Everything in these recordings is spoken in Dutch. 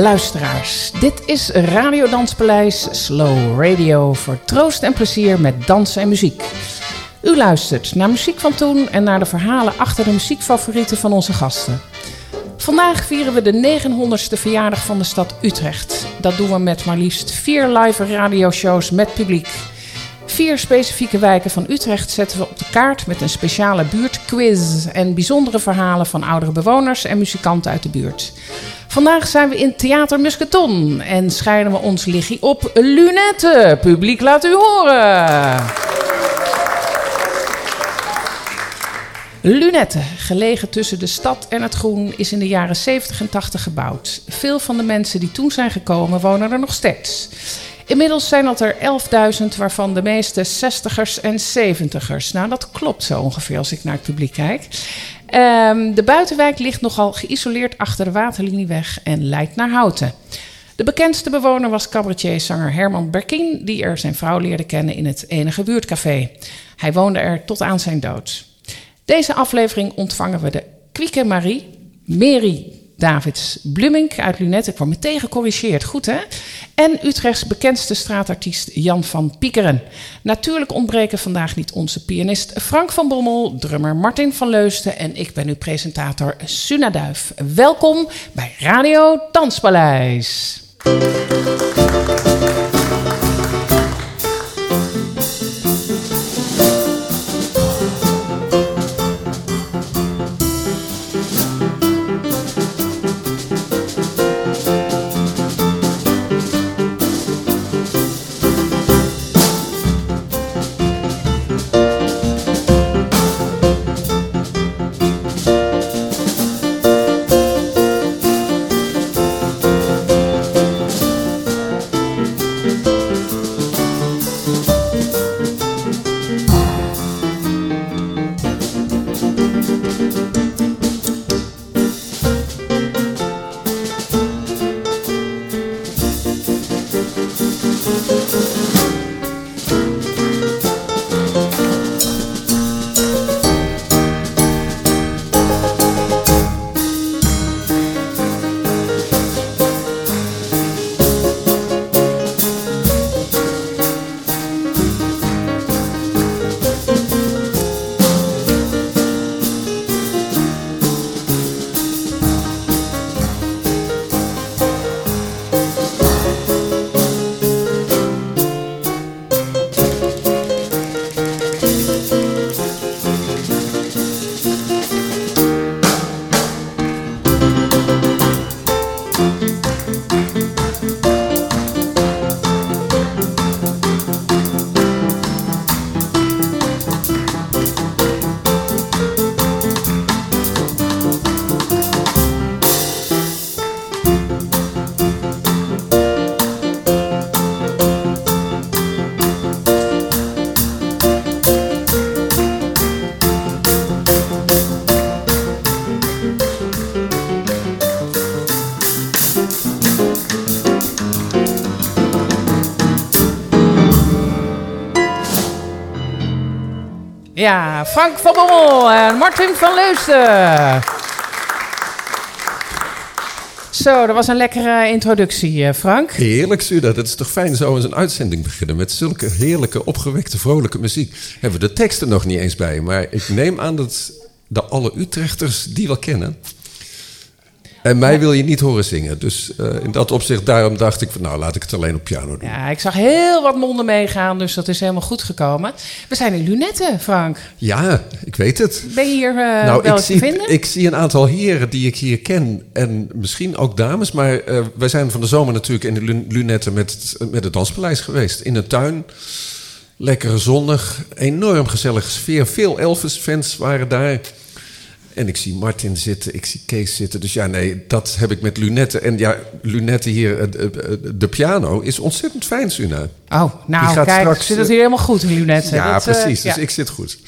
Luisteraars, dit is Radio Danspaleis Slow Radio voor troost en plezier met dans en muziek. U luistert naar muziek van toen en naar de verhalen achter de muziekfavorieten van onze gasten. Vandaag vieren we de 900ste verjaardag van de stad Utrecht. Dat doen we met maar liefst vier live radioshows met publiek. Vier specifieke wijken van Utrecht zetten we op de kaart met een speciale buurtquiz en bijzondere verhalen van oudere bewoners en muzikanten uit de buurt. Vandaag zijn we in Theater Musketon en scheiden we ons liggie op Lunette. Publiek laat u horen. Lunette, gelegen tussen de stad en het groen, is in de jaren 70 en 80 gebouwd. Veel van de mensen die toen zijn gekomen wonen er nog steeds. Inmiddels zijn dat er 11.000, waarvan de meeste 60ers en 70ers. Nou, dat klopt zo ongeveer als ik naar het publiek kijk. Um, de buitenwijk ligt nogal geïsoleerd achter de waterlinieweg en leidt naar Houten. De bekendste bewoner was cabaretier-zanger Herman Berkin, die er zijn vrouw leerde kennen in het enige buurtcafé. Hij woonde er tot aan zijn dood. Deze aflevering ontvangen we de Kwieke Marie, Mary Davids Blumink uit Lunette. Ik word meteen gecorrigeerd, goed hè? En Utrechts bekendste straatartiest Jan van Piekeren. Natuurlijk ontbreken vandaag niet onze pianist Frank van Bommel, drummer Martin van Leusten en ik ben uw presentator Suna Duif. Welkom bij Radio Danspaleis. Ja, Frank van Bommel en Martin van Leusden. Zo, dat was een lekkere introductie, eh, Frank. Heerlijk, Suda. Dat is toch fijn zo eens een uitzending beginnen met zulke heerlijke, opgewekte, vrolijke muziek. Hebben we de teksten nog niet eens bij, maar ik neem aan dat de alle Utrechters die wel kennen. En mij wil je niet horen zingen. Dus uh, in dat opzicht, daarom dacht ik van nou, laat ik het alleen op piano doen. Ja, ik zag heel wat monden meegaan, dus dat is helemaal goed gekomen. We zijn in Lunetten, Frank. Ja, ik weet het. Ben je hier uh, nou, wel ik zie, te vinden? Ik zie een aantal heren die ik hier ken en misschien ook dames. Maar uh, wij zijn van de zomer natuurlijk in de Lunetten met, met het Danspaleis geweest. In een tuin. Lekker zonnig, enorm gezellige sfeer. Veel Elvis-fans waren daar. En ik zie Martin zitten, ik zie Kees zitten. Dus ja, nee, dat heb ik met Lunette. En ja, Lunette hier, eh, de piano, is ontzettend fijn, Suna. Oh, nou kijk, straks, zit het hier helemaal goed, Lunette. Ja, dat, precies. dus ik zit goed.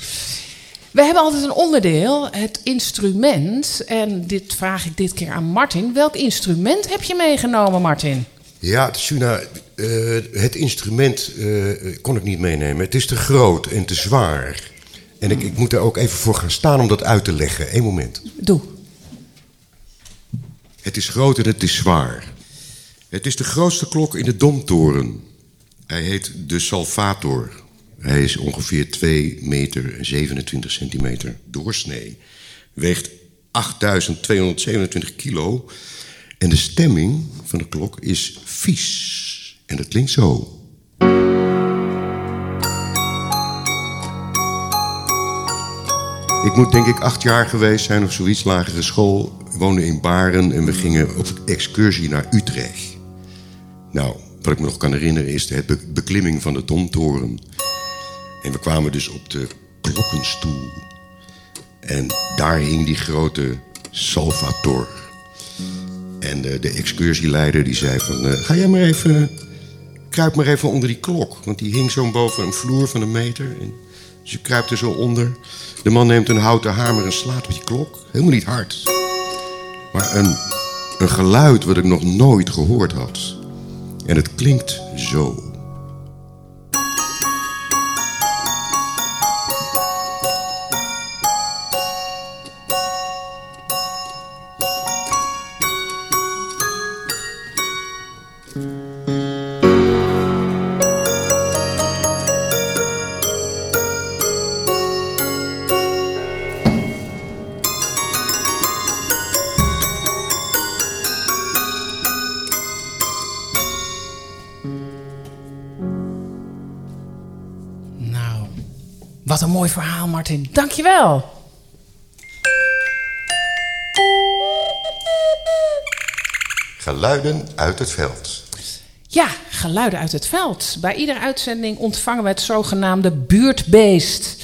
We hebben altijd een onderdeel, het instrument. En dit vraag ik dit keer aan Martin. Welk instrument heb je meegenomen, Martin? Ja, Suna, uh, het instrument uh, kon ik niet meenemen. Het is te groot en te zwaar. En ik, ik moet er ook even voor gaan staan om dat uit te leggen. Eén moment. Doe. Het is groot en het is zwaar. Het is de grootste klok in de Domtoren. Hij heet de Salvator. Hij is ongeveer 2 meter en 27 centimeter doorsnee. Weegt 8227 kilo. En de stemming van de klok is vies. En dat klinkt zo. Ik moet denk ik acht jaar geweest zijn of zoiets, lagere school. We woonden in Baren en we gingen op excursie naar Utrecht. Nou, wat ik me nog kan herinneren is de be- beklimming van de Domtoren. En we kwamen dus op de klokkenstoel. En daar hing die grote Salvator. En de, de excursieleider die zei van... eh, ga jij maar even... Kruip maar even onder die klok. Want die hing zo boven een vloer van een meter. Je kruipt er zo onder. De man neemt een houten hamer en slaat op die klok. Helemaal niet hard. Maar een, een geluid wat ik nog nooit gehoord had. En het klinkt zo. Wat een mooi verhaal, Martin. Dankjewel. Geluiden uit het veld. Ja, geluiden uit het veld. Bij iedere uitzending ontvangen we het zogenaamde buurtbeest.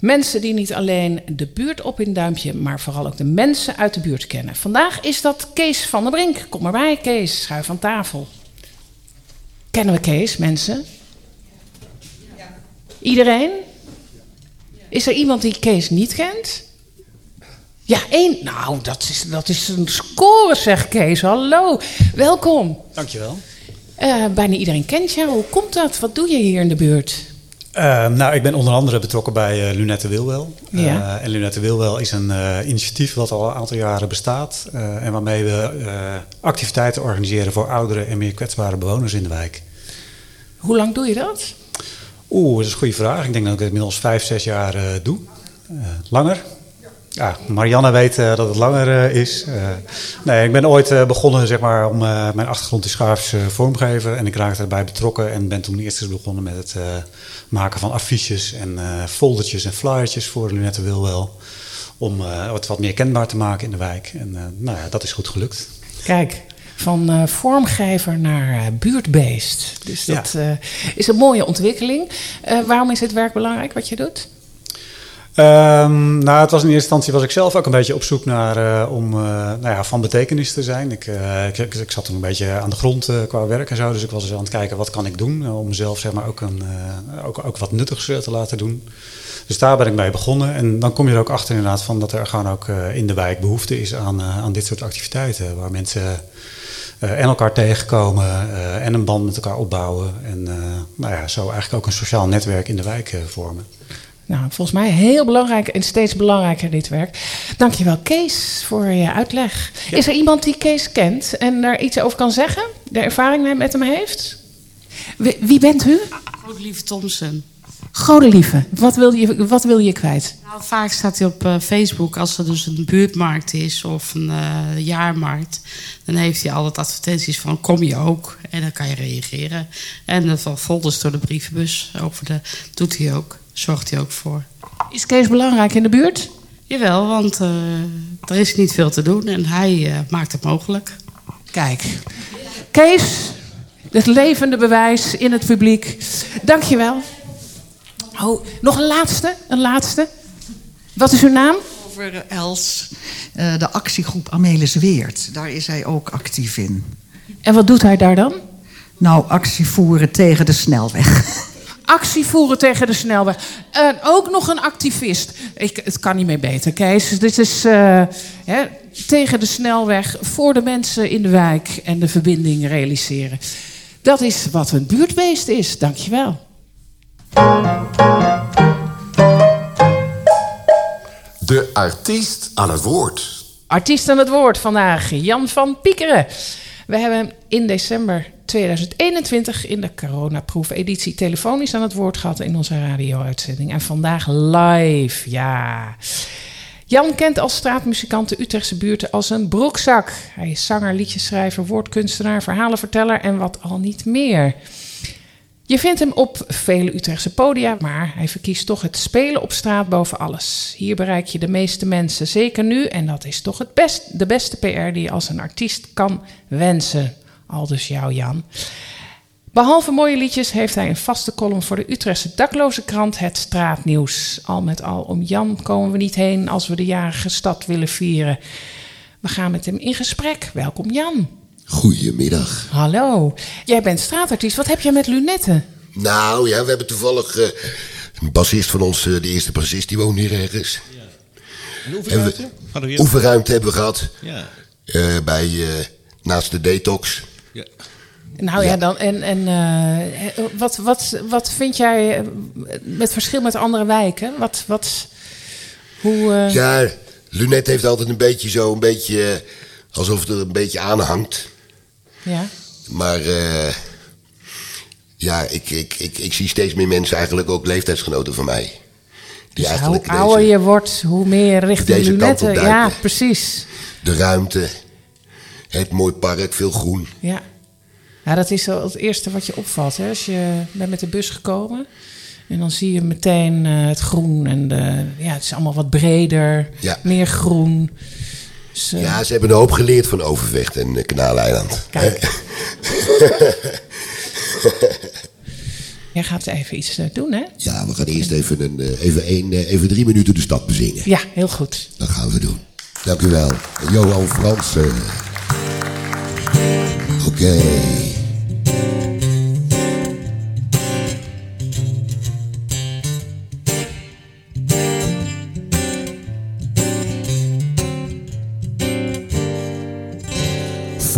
Mensen die niet alleen de buurt op in duimpje, maar vooral ook de mensen uit de buurt kennen. Vandaag is dat Kees van der Brink. Kom erbij, Kees. Schuif aan tafel. Kennen we Kees, mensen? Iedereen? Is er iemand die Kees niet kent? Ja, één. Nou, dat is, dat is een score, zegt Kees. Hallo, welkom. Dankjewel. Eh, bijna iedereen kent jou. Hoe komt dat? Wat doe je hier in de buurt? Uh, nou, ik ben onder andere betrokken bij uh, Lunette Wilwel. Ja. Uh, en Lunette Wilwel is een initiatief wat al een aantal jaren bestaat. en waarmee we activiteiten organiseren voor oudere en meer kwetsbare bewoners in de wijk. Hoe lang doe je dat? Oeh, dat is een goede vraag. Ik denk dat ik het inmiddels vijf, zes jaar doe. langer? Ja, Marianne weet uh, dat het langer is. Nee, ik ben ooit begonnen zeg maar, om mijn achtergrond is grafisch vormgever. En ik raakte erbij betrokken en ben toen eerst eens begonnen met het maken van affiches en foldertjes en flyertjes voor Lunette Wilwel. Om het wat meer kenbaar te maken in de wijk. En nou ja, dat is goed gelukt. Kijk, van vormgever naar buurtbeest. Dus dat ja. is een mooie ontwikkeling. waarom is dit werk belangrijk wat je doet? Um, nou, het was in eerste instantie was ik zelf ook een beetje op zoek naar uh, om uh, nou ja, van betekenis te zijn. Ik, uh, ik, ik, ik, zat toen een beetje aan de grond qua werk en zo, dus ik was eens aan het kijken wat kan ik doen om mezelf zeg maar ook, een, ook, ook wat nuttigs te laten doen. Dus daar ben ik mee begonnen en dan kom je er ook achter inderdaad van dat er gewoon ook in de wijk behoefte is aan, aan dit soort activiteiten, waar mensen en elkaar tegenkomen en een band met elkaar opbouwen en nou ja, zo eigenlijk ook een sociaal netwerk in de wijk vormen. Nou, volgens mij heel belangrijk en steeds belangrijker dit werk. Dankjewel Kees voor je uitleg. Ja. Is er iemand die Kees kent en daar iets over kan zeggen? De ervaring met hem heeft? Wie, wie bent u? Godelieve Thompson. Godelieve, wat wil je, wat wil je kwijt? Nou, vaak staat hij op uh, Facebook als er dus een buurtmarkt is of een uh, jaarmarkt. Dan heeft hij altijd advertenties van kom je ook en dan kan je reageren. En de folders door de brievenbus over de doet hij ook zorgt hij ook voor. Is Kees belangrijk in de buurt? Jawel, want uh, er is niet veel te doen en hij maakt het mogelijk. Kijk, Kees, het levende bewijs in het publiek. Dankjewel. Oh, nog een laatste, een laatste. Wat is uw naam? Over Els, uh, de actiegroep Amelis Weert. Daar is hij ook actief in. En wat doet hij daar dan? Nou, actie voeren tegen de snelweg actie voeren tegen de snelweg. Uh, ook nog een activist. Ik, het kan niet meer beter, Kees. Dit is uh, hè, tegen de snelweg voor de mensen in de wijk en de verbinding realiseren. Dat is wat een buurtbeest is. Dankjewel. De artiest aan het woord. Artiest aan het woord vandaag, Jan van Piekeren. We hebben hem in december 2021 in de coronaproef-editie telefonisch aan het woord gehad in onze radio-uitzending. En vandaag live, ja. Jan kent als straatmuzikant de Utrechtse buurten als een broekzak. Hij is zanger, liedjeschrijver, woordkunstenaar, verhalenverteller en wat al niet meer. Je vindt hem op vele Utrechtse podia, maar hij verkiest toch het spelen op straat boven alles. Hier bereik je de meeste mensen, zeker nu, en dat is toch het best, de beste PR die je als een artiest kan wensen. Al dus jou, Jan. Behalve mooie liedjes heeft hij een vaste column voor de Utrechtse dakloze krant Het Straatnieuws. Al met al om Jan komen we niet heen als we de jarige stad willen vieren. We gaan met hem in gesprek. Welkom Jan. Goedemiddag. Hallo. Jij bent straatartiest. Wat heb jij met lunetten? Nou ja, we hebben toevallig eh, een bassist van ons, eh, de eerste bassist, die woont hier ergens. En oefenruimte? We Oefenruimte hebben we gehad. Ja. eh, bij, eh, naast de detox. ja. Nou ja, dan en, en eh, wat, wat, wat vind jij met verschil met andere wijken? Wat, wat, hoe, eh, Ja, Lunet heeft altijd een beetje zo, een beetje alsof het er een beetje aan hangt. Ja. Maar eh, ja, ik, ik, ik, ik zie steeds meer mensen, eigenlijk ook leeftijdsgenoten van mij. Die Dus hoe eigenlijk ouder deze- je wordt, hoe meer je richting deze kant lunetten. Ja, precies. de ruimte, het mooi park, veel groen. Ja. ja, dat is wel het eerste wat je opvalt. Hè? Als je bent met de bus gekomen en dan zie je meteen eh, het groen. En de, ja, het is allemaal wat breder, Ja. meer groen. Dus, eh, Ja, ze hebben een hoop geleerd van Overvecht en uh, Kanaaleiland. Kijk. Jij gaat even iets eh, doen, hè? Ja, we gaan eerst even, een, eh, even, één, eh, even drie minuten de stad bezingen. Ja, heel goed. Dat gaan we doen. Dank u wel. Johan Frans. eh. Oké.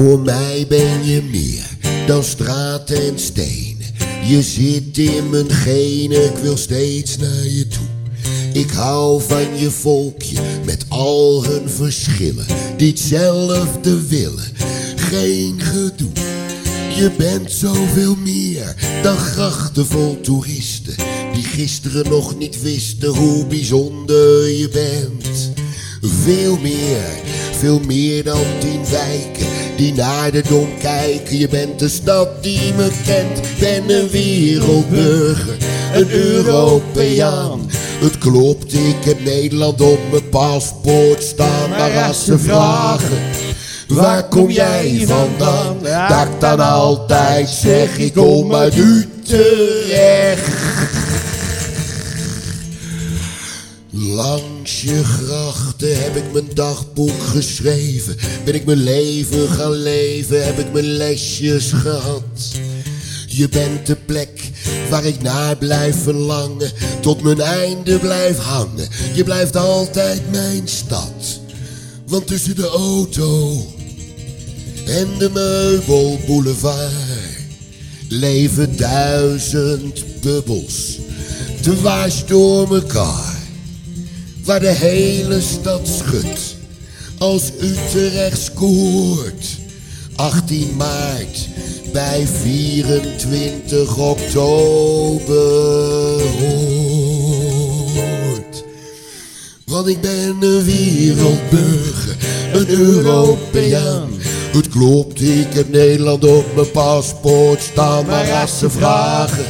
Voor mij ben je meer dan straat en stenen. Je zit in mijn genen, ik wil steeds naar je toe. Ik hou van je volkje met al hun verschillen, die willen, geen gedoe. Je bent zoveel meer dan grachten vol toeristen, die gisteren nog niet wisten hoe bijzonder je bent. Veel meer, veel meer dan tien wijken die naar de dom kijken. Je bent de stad die me kent, ben een wereldburger, een Europeaan. Het klopt, ik heb Nederland op mijn paspoort staan, maar als ze vragen... Waar kom jij vandaan? Dat ik dan altijd zeg, ik kom uit Utrecht. Langs je grachten heb ik mijn dagboek geschreven. Ben ik mijn leven gaan leven, heb ik mijn lesjes gehad. Je bent de plek waar ik naar blijf verlangen, tot mijn einde blijf hangen. Je blijft altijd mijn stad, want tussen de auto en de meubelboulevard leven duizend bubbels, dwars door mekaar waar de hele stad schudt als Utrecht scoort. 18 maart bij 24 oktober hoort. Want ik ben een wereldburger, een Europeaan. Het klopt, ik heb Nederland op mijn paspoort staan. Maar als ze vragen,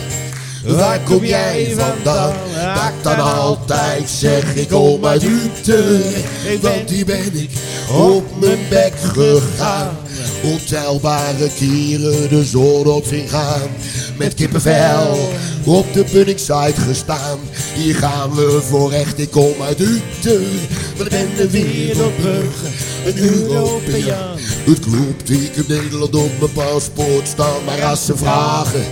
waar kom jij vandaan? Dat dan altijd zeg, ik kom uit Utrecht. Want die ben ik op mijn bek gegaan. Ontelbare keren de zon op zien gaan. Met kippenvel op de Bunningside gestaan. Hier gaan we voor echt, ik kom uit Utrecht. Want ik ben een wereldburger, een Europeaan. Het klopt, ik heb Nederland op mijn paspoort staan. Maar als ze vragen,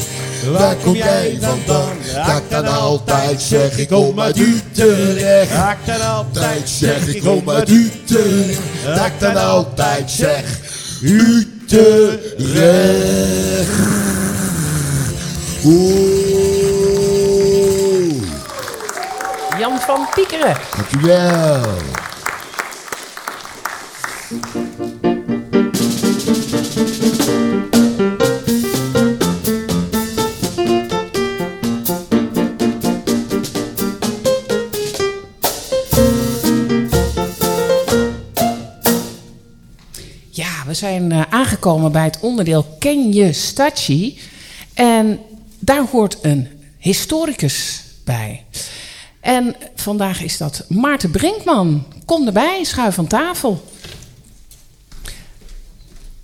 waar kom jij vandaan? Dat ik dan altijd zeg, ik kom uit Utrecht. Dat ik dan altijd zeg, ik kom uit Utrecht. Dat ik dan altijd zeg, Utrecht. Oeh, Jan van Piekeren. dankjewel. Zijn uh, aangekomen bij het onderdeel Ken je Stadje? En daar hoort een historicus bij. En vandaag is dat Maarten Brinkman. Kom erbij, schuif van tafel.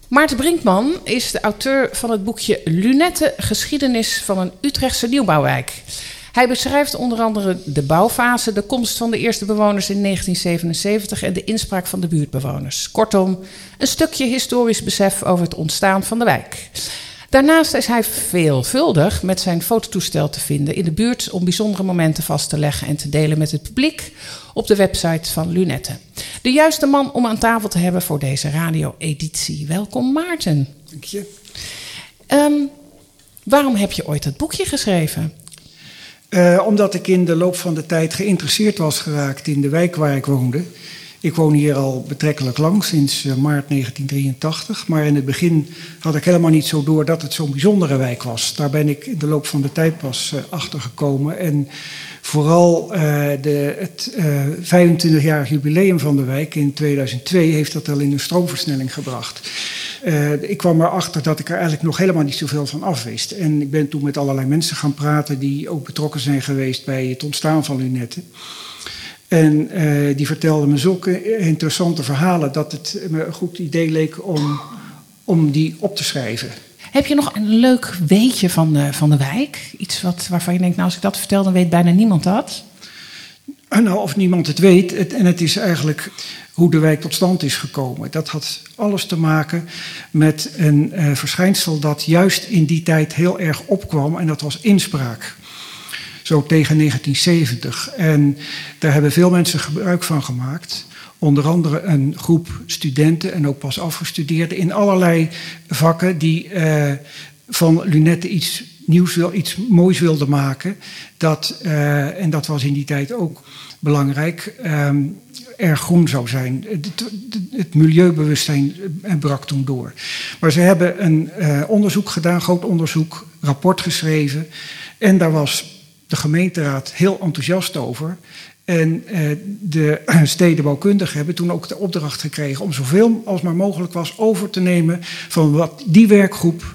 Maarten Brinkman is de auteur van het boekje Lunette, geschiedenis van een Utrechtse nieuwbouwwijk. Hij beschrijft onder andere de bouwfase, de komst van de eerste bewoners in 1977 en de inspraak van de buurtbewoners. Kortom, een stukje historisch besef over het ontstaan van de wijk. Daarnaast is hij veelvuldig met zijn fototoestel te vinden in de buurt om bijzondere momenten vast te leggen en te delen met het publiek op de website van Lunette. De juiste man om aan tafel te hebben voor deze radio-editie. Welkom Maarten. Dank je. Um, waarom heb je ooit dat boekje geschreven? Uh, omdat ik in de loop van de tijd geïnteresseerd was geraakt in de wijk waar ik woonde. Ik woon hier al betrekkelijk lang, sinds uh, maart 1983. Maar in het begin had ik helemaal niet zo door dat het zo'n bijzondere wijk was. Daar ben ik in de loop van de tijd pas uh, achter gekomen. En vooral de, het 25-jarig jubileum van de wijk in 2002 heeft dat al in een stroomversnelling gebracht. Uh, ik kwam erachter dat ik er eigenlijk nog helemaal niet zoveel van af wist. En ik ben toen met allerlei mensen gaan praten die ook betrokken zijn geweest bij het ontstaan van lunetten. En uh, die vertelden me zulke interessante verhalen dat het me een goed idee leek om, om die op te schrijven. Heb je nog een leuk weetje van de, van de wijk? Iets wat, waarvan je denkt, nou als ik dat vertel, dan weet bijna niemand dat. Nou, of niemand het weet. En het is eigenlijk hoe de wijk tot stand is gekomen. Dat had alles te maken met een uh, verschijnsel dat juist in die tijd heel erg opkwam. En dat was inspraak. Zo tegen 1970. En daar hebben veel mensen gebruik van gemaakt. Onder andere een groep studenten en ook pas afgestudeerden in allerlei vakken die uh, van lunetten iets nieuws wil, iets moois wilden maken. Dat, uh, en dat was in die tijd ook belangrijk. Um, erg groen zou zijn. Het, milieubewustzijn brak toen door. Maar ze hebben een uh, onderzoek gedaan, groot onderzoek, rapport geschreven. En daar was de gemeenteraad heel enthousiast over. En de stedenbouwkundigen hebben toen ook de opdracht gekregen om zoveel als maar mogelijk was over te nemen van wat die werkgroep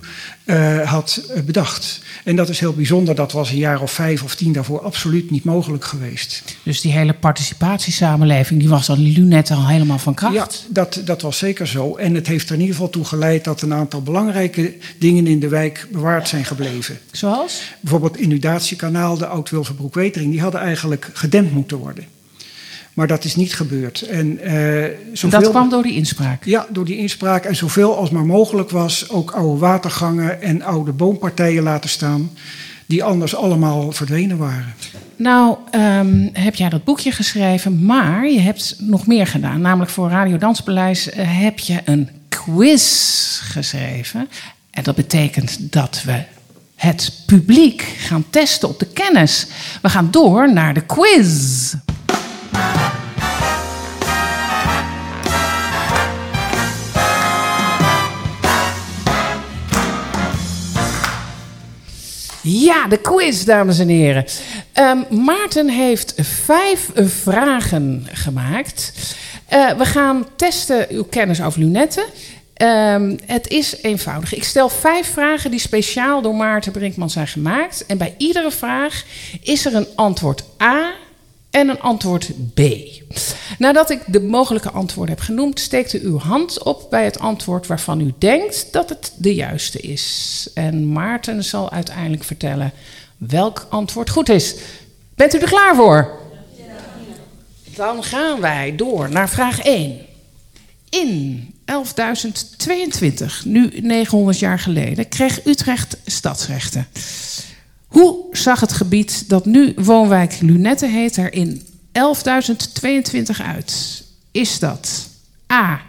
uh, had bedacht. En dat is heel bijzonder. Dat was een jaar of vijf of tien daarvoor absoluut niet mogelijk geweest. Dus die hele participatiesamenleving, die was aan Lunet al helemaal van kracht? Ja, dat, dat was zeker zo. En het heeft er in ieder geval toe geleid dat een aantal belangrijke dingen in de wijk bewaard zijn gebleven. Zoals? Bijvoorbeeld het inundatiekanaal, de Oud-Wilgenbroek-Wetering, die hadden eigenlijk gedempt moeten worden. Maar dat is niet gebeurd. En, uh, zoveel, dat kwam door die inspraak? Ja, door die inspraak. En zoveel als maar mogelijk was, ook oude watergangen en oude boompartijen laten staan. Die anders allemaal verdwenen waren. Nou, um, heb jij dat boekje geschreven, maar je hebt nog meer gedaan. Namelijk voor Radio Danspaleis uh, heb je een quiz geschreven. En dat betekent dat we het publiek gaan testen op de kennis. We gaan door naar de quiz. Ja, de quiz, dames en heren. Um, Maarten heeft vijf vragen gemaakt. Uh, we gaan testen uw kennis over lunetten. Um, het is eenvoudig. Ik stel vijf vragen die speciaal door Maarten Brinkman zijn gemaakt. En bij iedere vraag is er een antwoord A en een antwoord B. Nadat ik de mogelijke antwoorden heb genoemd, steekt u uw hand op bij het antwoord waarvan u denkt dat het de juiste is. En Maarten zal uiteindelijk vertellen welk antwoord goed is. Bent u er klaar voor? Dan gaan wij door naar vraag 1. In 11.022, nu 900 jaar geleden, kreeg Utrecht stadsrechten. Hoe zag het gebied dat nu woonwijk Lunette heet er in 11.022 uit? Is dat A.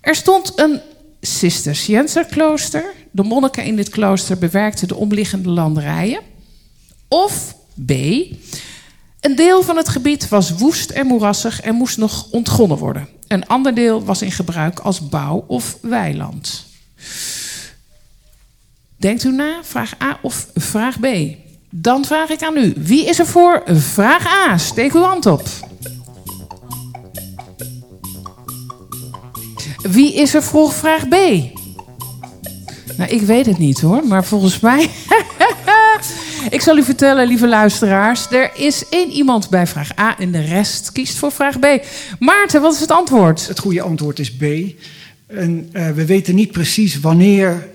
Er stond een Cisterciënserklooster. De monniken in dit klooster bewerkten de omliggende landerijen. Of B. Een deel van het gebied was woest en moerassig en moest nog ontgonnen worden. Een ander deel was in gebruik als bouw- of weiland. Denkt u na, vraag A of vraag B? Dan vraag ik aan u, wie is er voor vraag A? Steek uw hand op. Wie is er vroeg vraag B? Nou, ik weet het niet hoor, maar volgens mij. ik zal u vertellen, lieve luisteraars. Er is één iemand bij vraag A en de rest kiest voor vraag B. Maarten, wat is het antwoord? Het goede antwoord is B. En uh, we weten niet precies wanneer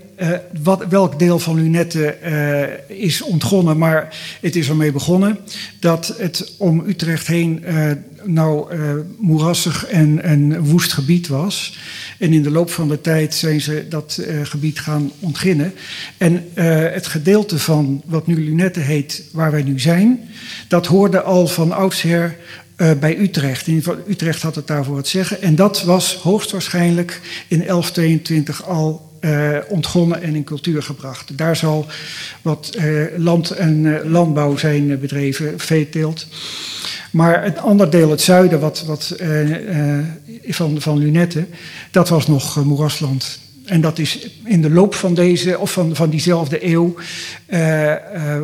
wat, welk deel van Lunette uh, is ontgonnen, maar het is ermee begonnen dat het om Utrecht heen uh, nou moerassig en, en woest gebied was. En in de loop van de tijd zijn ze dat gebied gaan ontginnen. En het gedeelte van wat nu Lunette heet, waar wij nu zijn, dat hoorde al van oudsher bij Utrecht. In Utrecht had het daarvoor het zeggen. En dat was hoogstwaarschijnlijk in 1122 al uh, ontgonnen en in cultuur gebracht. Daar zal wat uh, land en landbouw zijn bedreven, veeteelt. Maar het andere deel, het zuiden wat, wat, van, van Lunette, dat was nog moerasland. En dat is in de loop van deze, of van, van diezelfde eeuw,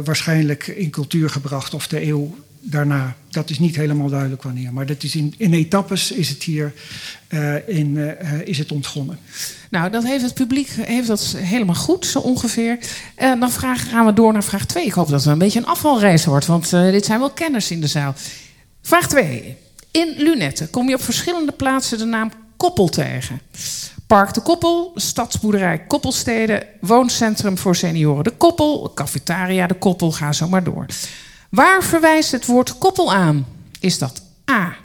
waarschijnlijk in cultuur gebracht, of de eeuw daarna. Dat is niet helemaal duidelijk wanneer. Maar dat is in, in etappes is het hier uh, in, uh, is het ontgonnen. Nou, dat heeft het publiek heeft dat helemaal goed, zo ongeveer. Uh, dan vraag, gaan we door naar vraag 2. Ik hoop dat het een beetje een afvalreis wordt, want dit zijn wel kenners in de zaal. Vraag 2. In Lunette kom je op verschillende plaatsen de naam Koppel tegen. Park de Koppel, stadsboerderij Koppelsteden, wooncentrum voor senioren De Koppel, cafetaria De Koppel, ga zo maar door. Waar verwijst het woord koppel aan? Is dat A.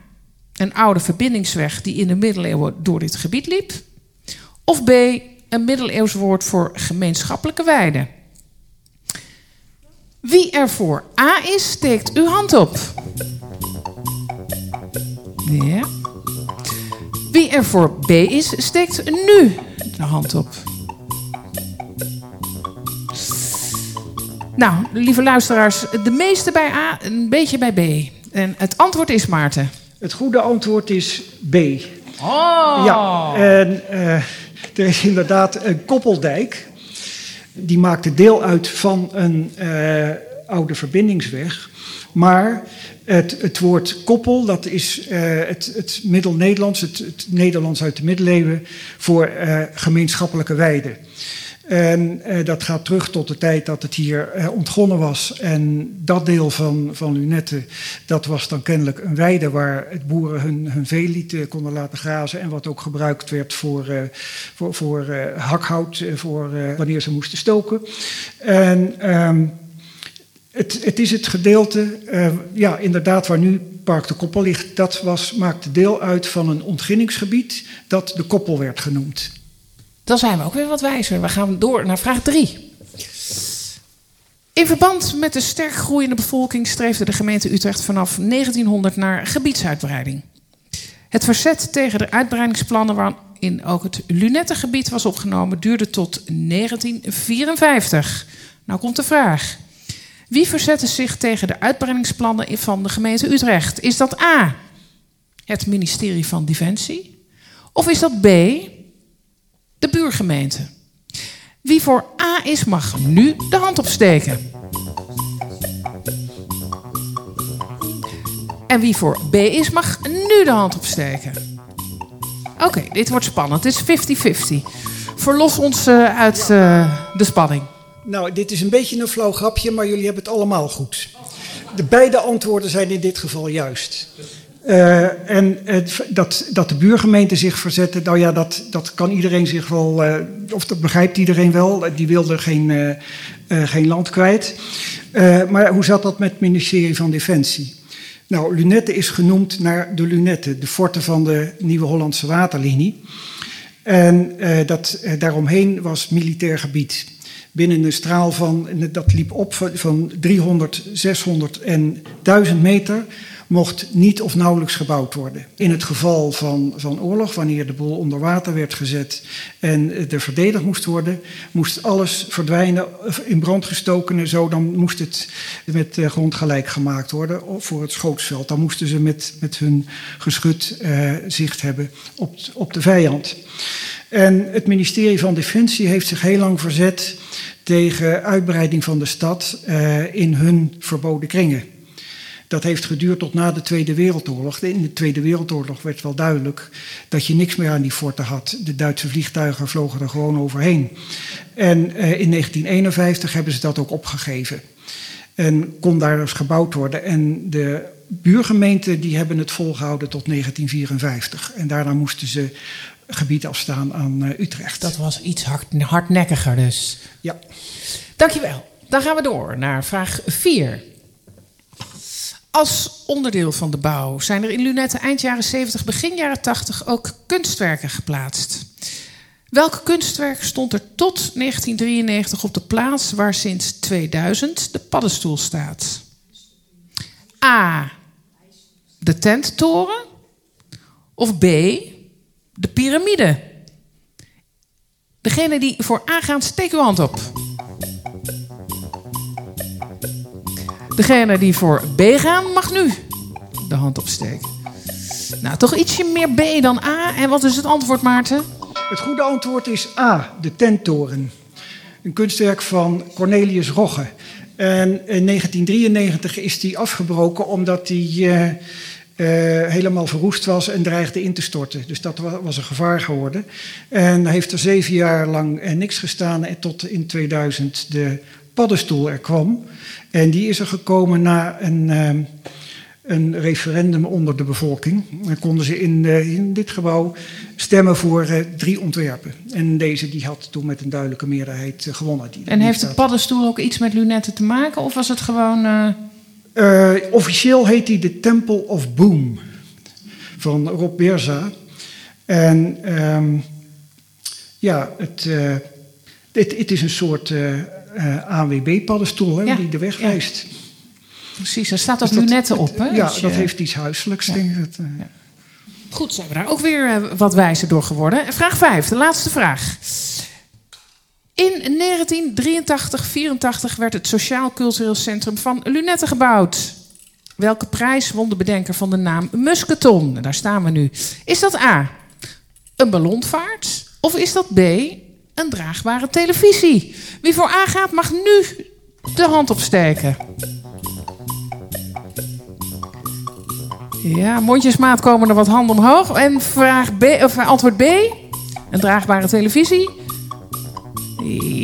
Een oude verbindingsweg die in de middeleeuwen door dit gebied liep? Of B. Een middeleeuws woord voor gemeenschappelijke weide? Wie er voor A is, steekt uw hand op. Wie er voor B is, steekt nu de hand op. Nou, lieve luisteraars, de meeste bij A, een beetje bij B. En het antwoord is Maarten. Het goede antwoord is B. Oh! Ja, en uh, er is inderdaad een koppeldijk. Die maakte deel uit van een uh, oude verbindingsweg. Maar het, het, woord koppel, dat is uh, het, het Middel-Nederlands, het, het, Nederlands uit de middeleeuwen, voor gemeenschappelijke weide. En eh, dat gaat terug tot de tijd dat het hier eh, ontgonnen was. En dat deel van, van Lunette, dat was dan kennelijk een weide waar het boeren hun, hun veelieten konden laten grazen. En wat ook gebruikt werd voor, voor, voor hakhout, voor wanneer ze moesten stoken. En um, het, het, is het gedeelte, ja, inderdaad, waar nu Park de Koppel ligt. Dat was, maakte deel uit van een ontginningsgebied dat de Koppel werd genoemd. Dan zijn we ook weer wat wijzer. We gaan door naar vraag 3. In verband met de sterk groeiende bevolking streefde de gemeente Utrecht vanaf 1900 naar gebiedsuitbreiding. Het verzet tegen de uitbreidingsplannen waarin ook het Lunettengebied was opgenomen duurde tot 1954. Nou komt de vraag. Wie verzette zich tegen de uitbreidingsplannen van de gemeente Utrecht? Is dat A, het ministerie van Defensie? Of is dat B, de buurgemeente. Wie voor A is, mag nu de hand opsteken. En wie voor B is, mag nu de hand opsteken. Oké, dit wordt spannend. Het is 50-50. Verlos ons uh, uit uh, de spanning. Nou, dit is een beetje een flauw grapje, maar jullie hebben het allemaal goed. De beide antwoorden zijn in dit geval juist. Uh, en het, dat, dat de buurgemeente zich verzette, nou ja, dat, dat kan iedereen zich wel, uh, of dat begrijpt iedereen wel. Die wilde geen, uh, geen land kwijt. maar hoe zat dat met het ministerie van Defensie? Nou, Lunette is genoemd naar de Lunette, de forte van de Nieuwe Hollandse Waterlinie. En dat, daaromheen was militair gebied. Binnen een straal van, dat liep op van 300, 600 en 1000 meter mocht niet of nauwelijks gebouwd worden. In het geval van, van oorlog, wanneer de boel onder water werd gezet en er verdedigd moest worden, moest alles verdwijnen, in brand gestoken en zo. Dan moest het met de grond gelijk gemaakt worden voor het schootsveld. Dan moesten ze met, met hun geschut uh, zicht hebben op, op de vijand. En het ministerie van Defensie heeft zich heel lang verzet tegen uitbreiding van de stad uh, in hun verboden kringen. Dat heeft geduurd tot na de Tweede Wereldoorlog. In de Tweede Wereldoorlog werd wel duidelijk dat je niks meer aan die forten had. De Duitse vliegtuigen vlogen er gewoon overheen. En in 1951 hebben ze dat ook opgegeven. En kon daar dus gebouwd worden. En de buurgemeenten die hebben het volgehouden tot 1954. En daarna moesten ze gebied afstaan aan Utrecht. Dat was iets hard, hardnekkiger dus. Ja. Dankjewel. Dan gaan we door naar vraag 4. Als onderdeel van de bouw zijn er in Lunetten eind jaren 70, begin jaren 80 ook kunstwerken geplaatst. Welk kunstwerk stond er tot 1993 op de plaats waar sinds 2000 de paddenstoel staat? A. De tenttoren. Of B. De piramide. Degene die voor A gaan, steek uw hand op. Degene die voor B gaan, mag nu de hand opsteken. Nou, toch ietsje meer B dan A. En wat is het antwoord, Maarten? Het goede antwoord is A, de tenttoren. Een kunstwerk van Cornelius Rogge. En in 1993 is die afgebroken omdat die uh, uh, helemaal verroest was en dreigde in te storten. Dus dat was een gevaar geworden. En heeft er zeven jaar lang uh, niks gestaan en tot in 2000 de paddenstoel er kwam. En die is er gekomen na een, ehm, een referendum onder de bevolking. Dan konden ze in, in dit gebouw stemmen voor uh, drie ontwerpen. En deze die had toen met een duidelijke meerderheid uh, gewonnen. Die en heeft de paddenstoel ook iets met lunetten te maken? Of was het gewoon... Uh... officieel heet hij de Temple of Boom. Van Rob Berza. En um, ja, het, het, het, is een soort ANWB-paddenstoel ja, die de weg wijst. Ja. Precies, er staat ook dus lunetten op. Hè? Ja, dus, dat heeft iets huiselijks, denk ik. Het, Goed, zijn we daar ook weer uh, wat wijzer door geworden. Vraag 5, de laatste vraag. In 1983-84 werd het Sociaal Cultureel Centrum van Lunetten gebouwd. Welke prijs won de bedenker van de naam Musketon? Daar staan we nu. Is dat A, een ballonvaart? Of is dat B, een draagbare televisie? Wie voor A gaat, mag nu de hand opsteken. Ja, mondjesmaat komen er wat handen omhoog. En vraag B, of antwoord B. Een draagbare televisie.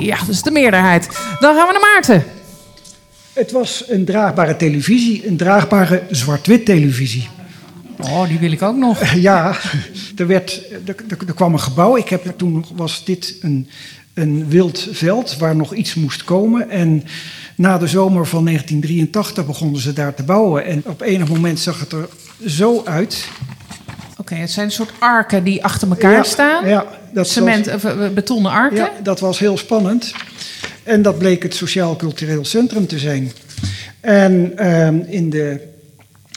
Ja, dat is de meerderheid. Dan gaan we naar Maarten. Het was een draagbare televisie, een draagbare zwart-wit televisie. Oh, die wil ik ook nog. Ja, er, werd, er, er, kwam een gebouw. Ik heb, toen was dit een, een wild veld waar nog iets moest komen. En na de zomer van 1983 begonnen ze daar te bouwen. En op enig moment zag het er zo uit. Oké, het zijn een soort arken die achter elkaar staan. Ja, dat Cement, was, eh, betonnen arken. Ja, dat was heel spannend. En dat bleek het Sociaal Cultureel Centrum te zijn. En uh, in de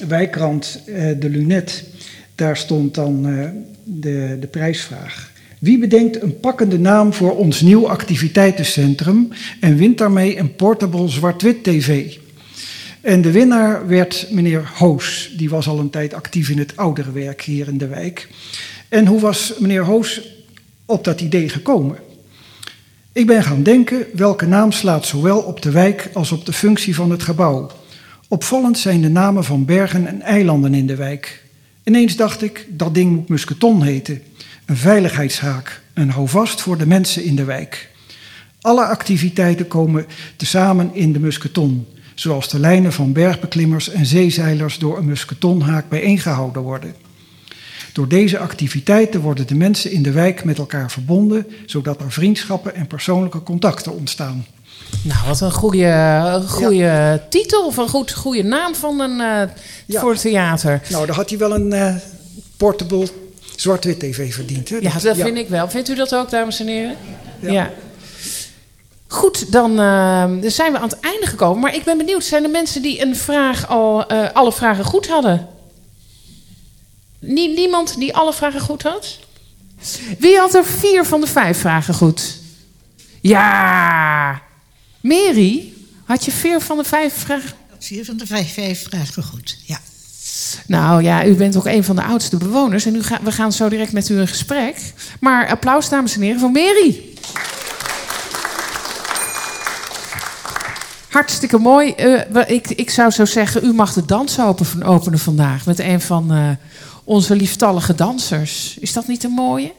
wijkrand uh, De Lunet, daar stond dan uh, de, de prijsvraag. Wie bedenkt een pakkende naam voor ons nieuw activiteitencentrum en wint daarmee een portable zwart-wit tv? En de winnaar werd meneer Hoos. Die was al een tijd actief in het ouderenwerk hier in de wijk. En hoe was meneer Hoos op dat idee gekomen? Ik ben gaan denken welke naam slaat zowel op de wijk als op de functie van het gebouw. Opvallend zijn de namen van bergen en eilanden in de wijk. Ineens dacht ik, dat ding moet musketon heten. Een veiligheidshaak, een houvast voor de mensen in de wijk. Alle activiteiten komen tezamen in de musketon zoals de lijnen van bergbeklimmers en zeezeilers door een musketonhaak bijeengehouden worden. Door deze activiteiten worden de mensen in de wijk met elkaar verbonden, zodat er vriendschappen en persoonlijke contacten ontstaan. Nou, wat een goede, goede titel of een goed, goede naam van een, uh, ja. voor het theater. Nou, daar had hij wel een uh, portable zwart-wit tv verdiend. Hè? Ja, dat vind ik wel. Vindt u dat ook, dames en heren? ja. Goed, dan uh, zijn we aan het einde gekomen. Maar ik ben benieuwd, zijn er mensen die een vraag al, uh, alle vragen goed hadden? Nie niemand die alle vragen goed had? Wie had er vier van de vijf vragen goed? Ja! Mary, had je vier van de vijf vragen? Vier van de vijf, vijf vragen goed, ja. Nou ja, u bent ook een van de oudste bewoners en u ga, we gaan zo direct met u in gesprek. Maar applaus, dames en heren, voor Mary. Hartstikke mooi. Uh, ik, ik zou zo zeggen, u mag de dans open, openen vandaag met een van uh, onze lieftallige dansers. Is dat niet een mooie?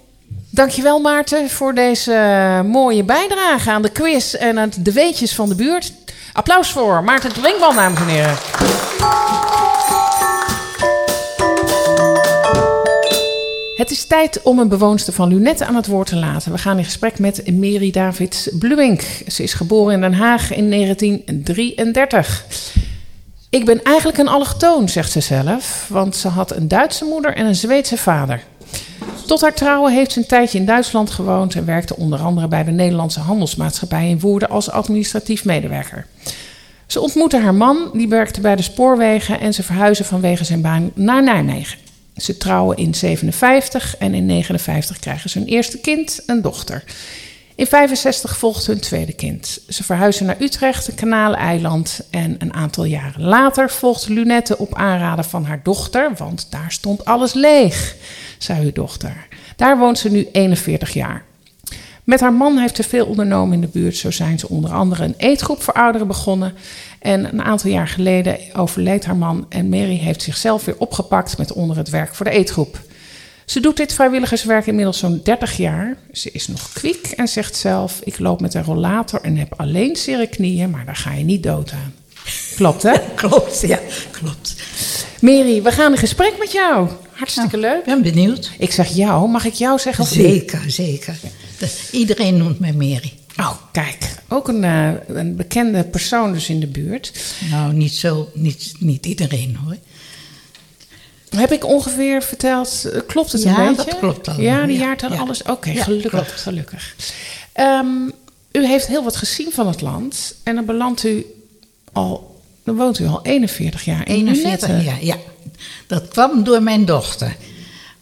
Dankjewel Maarten voor deze uh, mooie bijdrage aan de quiz en aan de weetjes van de buurt. Applaus voor Maarten Drinkman, dames en heren. Het is tijd om een bewoonster van Lunette aan het woord te laten. We gaan in gesprek met Mary Davids Bluwink. Ze is geboren in Den Haag in 1933. Ik ben eigenlijk een allochtoon, zegt ze zelf, want ze had een Duitse moeder en een Zweedse vader. Tot haar trouwen heeft ze een tijdje in Duitsland gewoond en werkte onder andere bij de Nederlandse Handelsmaatschappij in Woerden als administratief medewerker. Ze ontmoette haar man, die werkte bij de spoorwegen en ze verhuisden vanwege zijn baan naar Nijmegen. Ze trouwen in 57 en in 59 krijgen ze hun eerste kind, een dochter. In 65 volgt hun tweede kind. Ze verhuizen naar Utrecht, een Kanaleiland. En een aantal jaren later volgt Lunette op aanraden van haar dochter, want daar stond alles leeg, zei uw dochter. Daar woont ze nu 41 jaar. Met haar man heeft ze veel ondernomen in de buurt. Zo zijn ze onder andere een eetgroep voor ouderen begonnen. En een aantal jaar geleden overleed haar man en Mary heeft zichzelf weer opgepakt met onder het werk voor de eetgroep. Ze doet dit vrijwilligerswerk inmiddels zo'n 30 jaar. Ze is nog kwiek en zegt zelf: Ik loop met een rollator en heb alleen zere knieën, maar daar ga je niet dood aan. Klopt, hè? klopt, ja, klopt. Mary, we gaan een gesprek met jou. Hartstikke nou, leuk. ben benieuwd. Ik zeg jou, mag ik jou zeggen? Of zeker, zeker. Iedereen noemt mij Mary. Oh, kijk. Ook een, uh, een bekende persoon dus in de buurt. Nou, niet zo, niet, niet iedereen hoor. Heb ik ongeveer verteld, uh, klopt het ja, een beetje? Ja, dat klopt al. Ja, die jaartal ja. alles? Oké, okay, gelukkig. Klopt. gelukkig. Um, u heeft heel wat gezien van het land. En dan belandt u al, dan woont u al 41 jaar in 41 jaar, ja. Dat kwam door mijn dochter.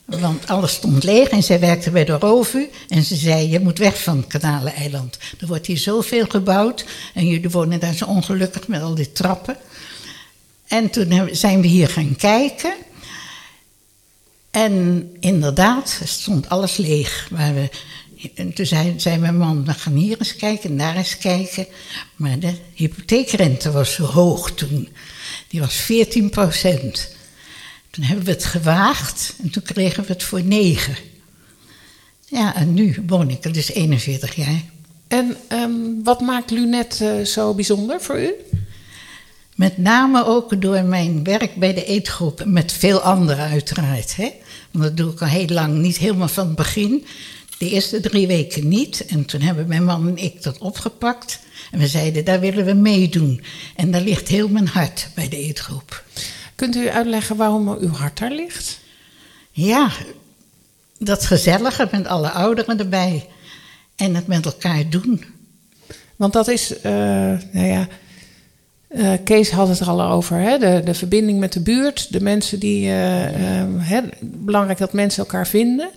Want alles stond leeg en zij werkte bij de Rovu. En ze zei, je moet weg van Kanaleneiland. Er wordt hier zoveel gebouwd. En jullie wonen daar zo ongelukkig met al die trappen. En toen zijn we hier gaan kijken. En inderdaad, stond alles leeg. Waar we, en toen zei, zei mijn man, we gaan hier eens kijken en daar eens kijken. Maar de hypotheekrente was zo hoog toen. Die was 14 procent. Toen hebben we het gewaagd en toen kregen we het voor 9. Ja, en nu woon ik er dus 41 jaar. En um, wat maakt Lunet uh, zo bijzonder voor u? Met name ook door mijn werk bij de eetgroep. Met veel anderen uiteraard. Hè? Want dat doe ik al heel lang. Niet helemaal van het begin. De eerste drie weken niet. En toen hebben mijn man en ik dat opgepakt. En we zeiden, daar willen we meedoen. En daar ligt heel mijn hart bij de eetgroep. Kunt u uitleggen waarom uw hart daar ligt? Ja, dat gezellige met alle ouderen erbij. En het met elkaar doen. Want dat is, uh, nou ja, uh, Kees had het er al over, hè? De, de verbinding met de buurt, de mensen die. Uh, hè, belangrijk dat mensen elkaar vinden.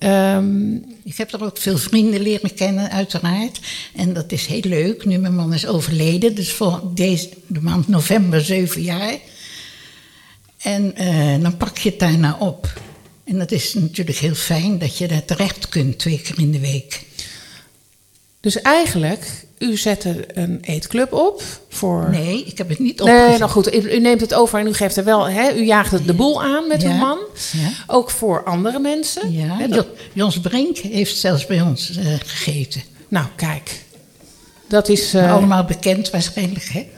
Ja. Um, ik heb er ook veel vrienden leren kennen, uiteraard. En dat is heel leuk. Nu mijn man is overleden, dus voor deze, de maand november zeven jaar. En dan pak je het daarna op. En dat is natuurlijk heel fijn dat je daar terecht kunt twee keer in de week. Dus eigenlijk, u zette een eetclub op voor... Nee, ik heb het niet opgezet. Nee, nou goed, u, neemt het over en u geeft er wel... Hè, u jaagt het de boel aan met ja. uw man. Ja. Ook voor andere mensen. Ja, hè, dat... Jons Brink heeft zelfs bij ons uh, gegeten. Nou, kijk. Dat is... Uh... Allemaal bekend waarschijnlijk, hè?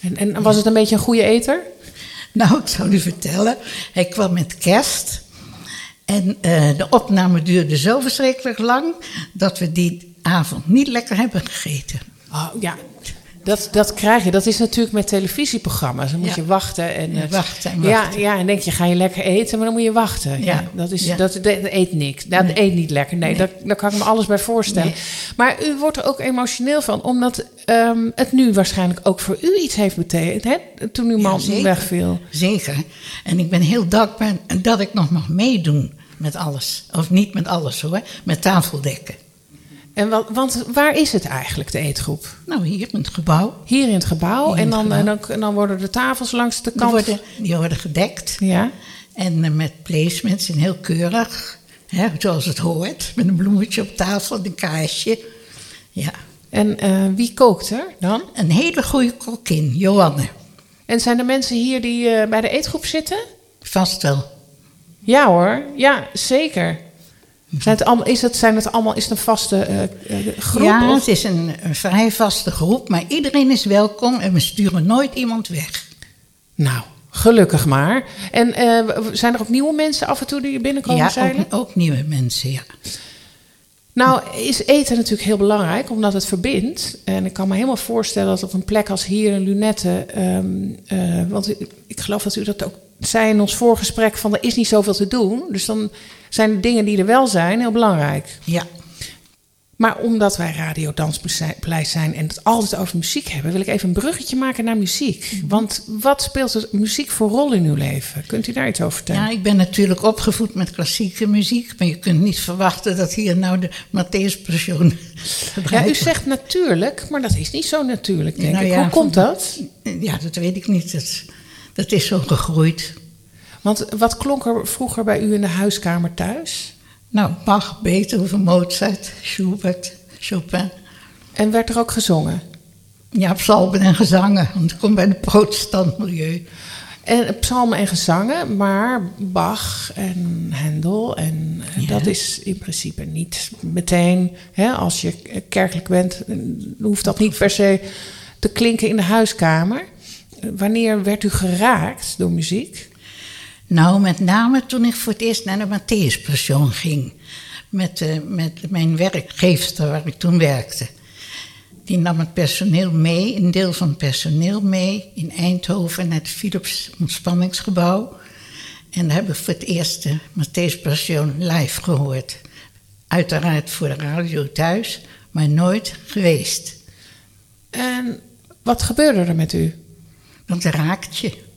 En, en was het een beetje een goede eter? Nou, ik zou u vertellen. Hij kwam met kerst. En uh, de opname duurde zo verschrikkelijk lang dat we die avond niet lekker hebben gegeten. Oh, ja, dat, dat krijg je. Dat is natuurlijk met televisieprogramma's. Dan moet ja. je wachten. En, ja, wachten en ja, wachten. Ja, en denk je, ga je lekker eten, maar dan moet je wachten. Ja, ja dat, is, dat, dat, eet niks. Dat nee. eet niet lekker. Nee, nee. Daar, daar kan ik me alles bij voorstellen. Nee. Maar u wordt er ook emotioneel van, omdat um, het nu waarschijnlijk ook voor u iets heeft betekend, hè? Toen uw man zeker. wegviel. Zeker. En ik ben heel dankbaar dat ik nog mag meedoen met alles. Of niet met alles hoor, met tafeldekken. En wat, want waar is het eigenlijk, de eetgroep? Nou, hier in het gebouw. Hier in het gebouw. In en, dan, het gebouw. en, dan, en dan worden de tafels langs de Die kant... worden, die worden gedekt. Ja. En uh, met placements en heel keurig. Hè, zoals het hoort. Met een bloemetje op tafel en een kaarsje. Ja. En eh, wie kookt er dan? Een hele goede kokkin, Johanne. En zijn er mensen hier die eh, bij de eetgroep zitten? Vast wel. Ja hoor, ja zeker. Zijn het allemaal, is, het, zijn het allemaal, is het een vaste eh, eh, groep? Ja, of- het is een, een vrij vaste groep, maar iedereen is welkom en we sturen nooit iemand weg. Nou, gelukkig maar. En eh, zijn er ook nieuwe mensen af en toe die binnenkomen ja, zeilen? ook, ook nieuwe mensen, ja. Nou, is eten natuurlijk heel belangrijk, omdat het verbindt. En ik kan me helemaal voorstellen dat op een plek als hier in Lunette... ehm, eh, want ik, ik geloof dat u dat ook zei in ons voorgesprek... van er is niet zoveel te doen. Dus dan zijn de dingen die er wel zijn heel belangrijk. Ja. Maar omdat wij Radio Danspaleis zijn en het altijd over muziek hebben... wil ik even een bruggetje maken naar muziek. Want wat speelt muziek voor rol in uw leven? Kunt u daar iets over vertellen? Ja, ik ben natuurlijk opgevoed met klassieke muziek, maar je kunt niet verwachten dat hier nou de Matthäus Passion Ja, u zegt natuurlijk, maar dat is niet zo natuurlijk, denk Nou ik. ja, Hoe komt dat? Ja, dat weet ik niet. Dat, dat is zo gegroeid. Want wat klonk er vroeger bij u in de huiskamer thuis? Nou, Bach, Beethoven, Mozart, Schubert, Chopin. En werd er ook gezongen? Ja, psalmen en gezangen, want ik kom bij een protestant milieu. En psalmen en gezangen, maar Bach en Hendel. En eh, dat is in principe niet meteen, hè, als je kerkelijk bent, eh, hoeft dat niet per se te klinken in de huiskamer. Wanneer werd u geraakt door muziek? Nou, met name toen ik voor het eerst naar de Passion ging. Met, eh, met mijn werkgeefster waar ik toen werkte. Die nam het personeel mee, een deel van het personeel mee... in Eindhoven naar het Philips ontspanningsgebouw. En daar heb ik voor het eerst de Matthäus Passion live gehoord. Uiteraard voor de radio thuis, maar nooit geweest. En wat gebeurde er met u? Dat raakt je.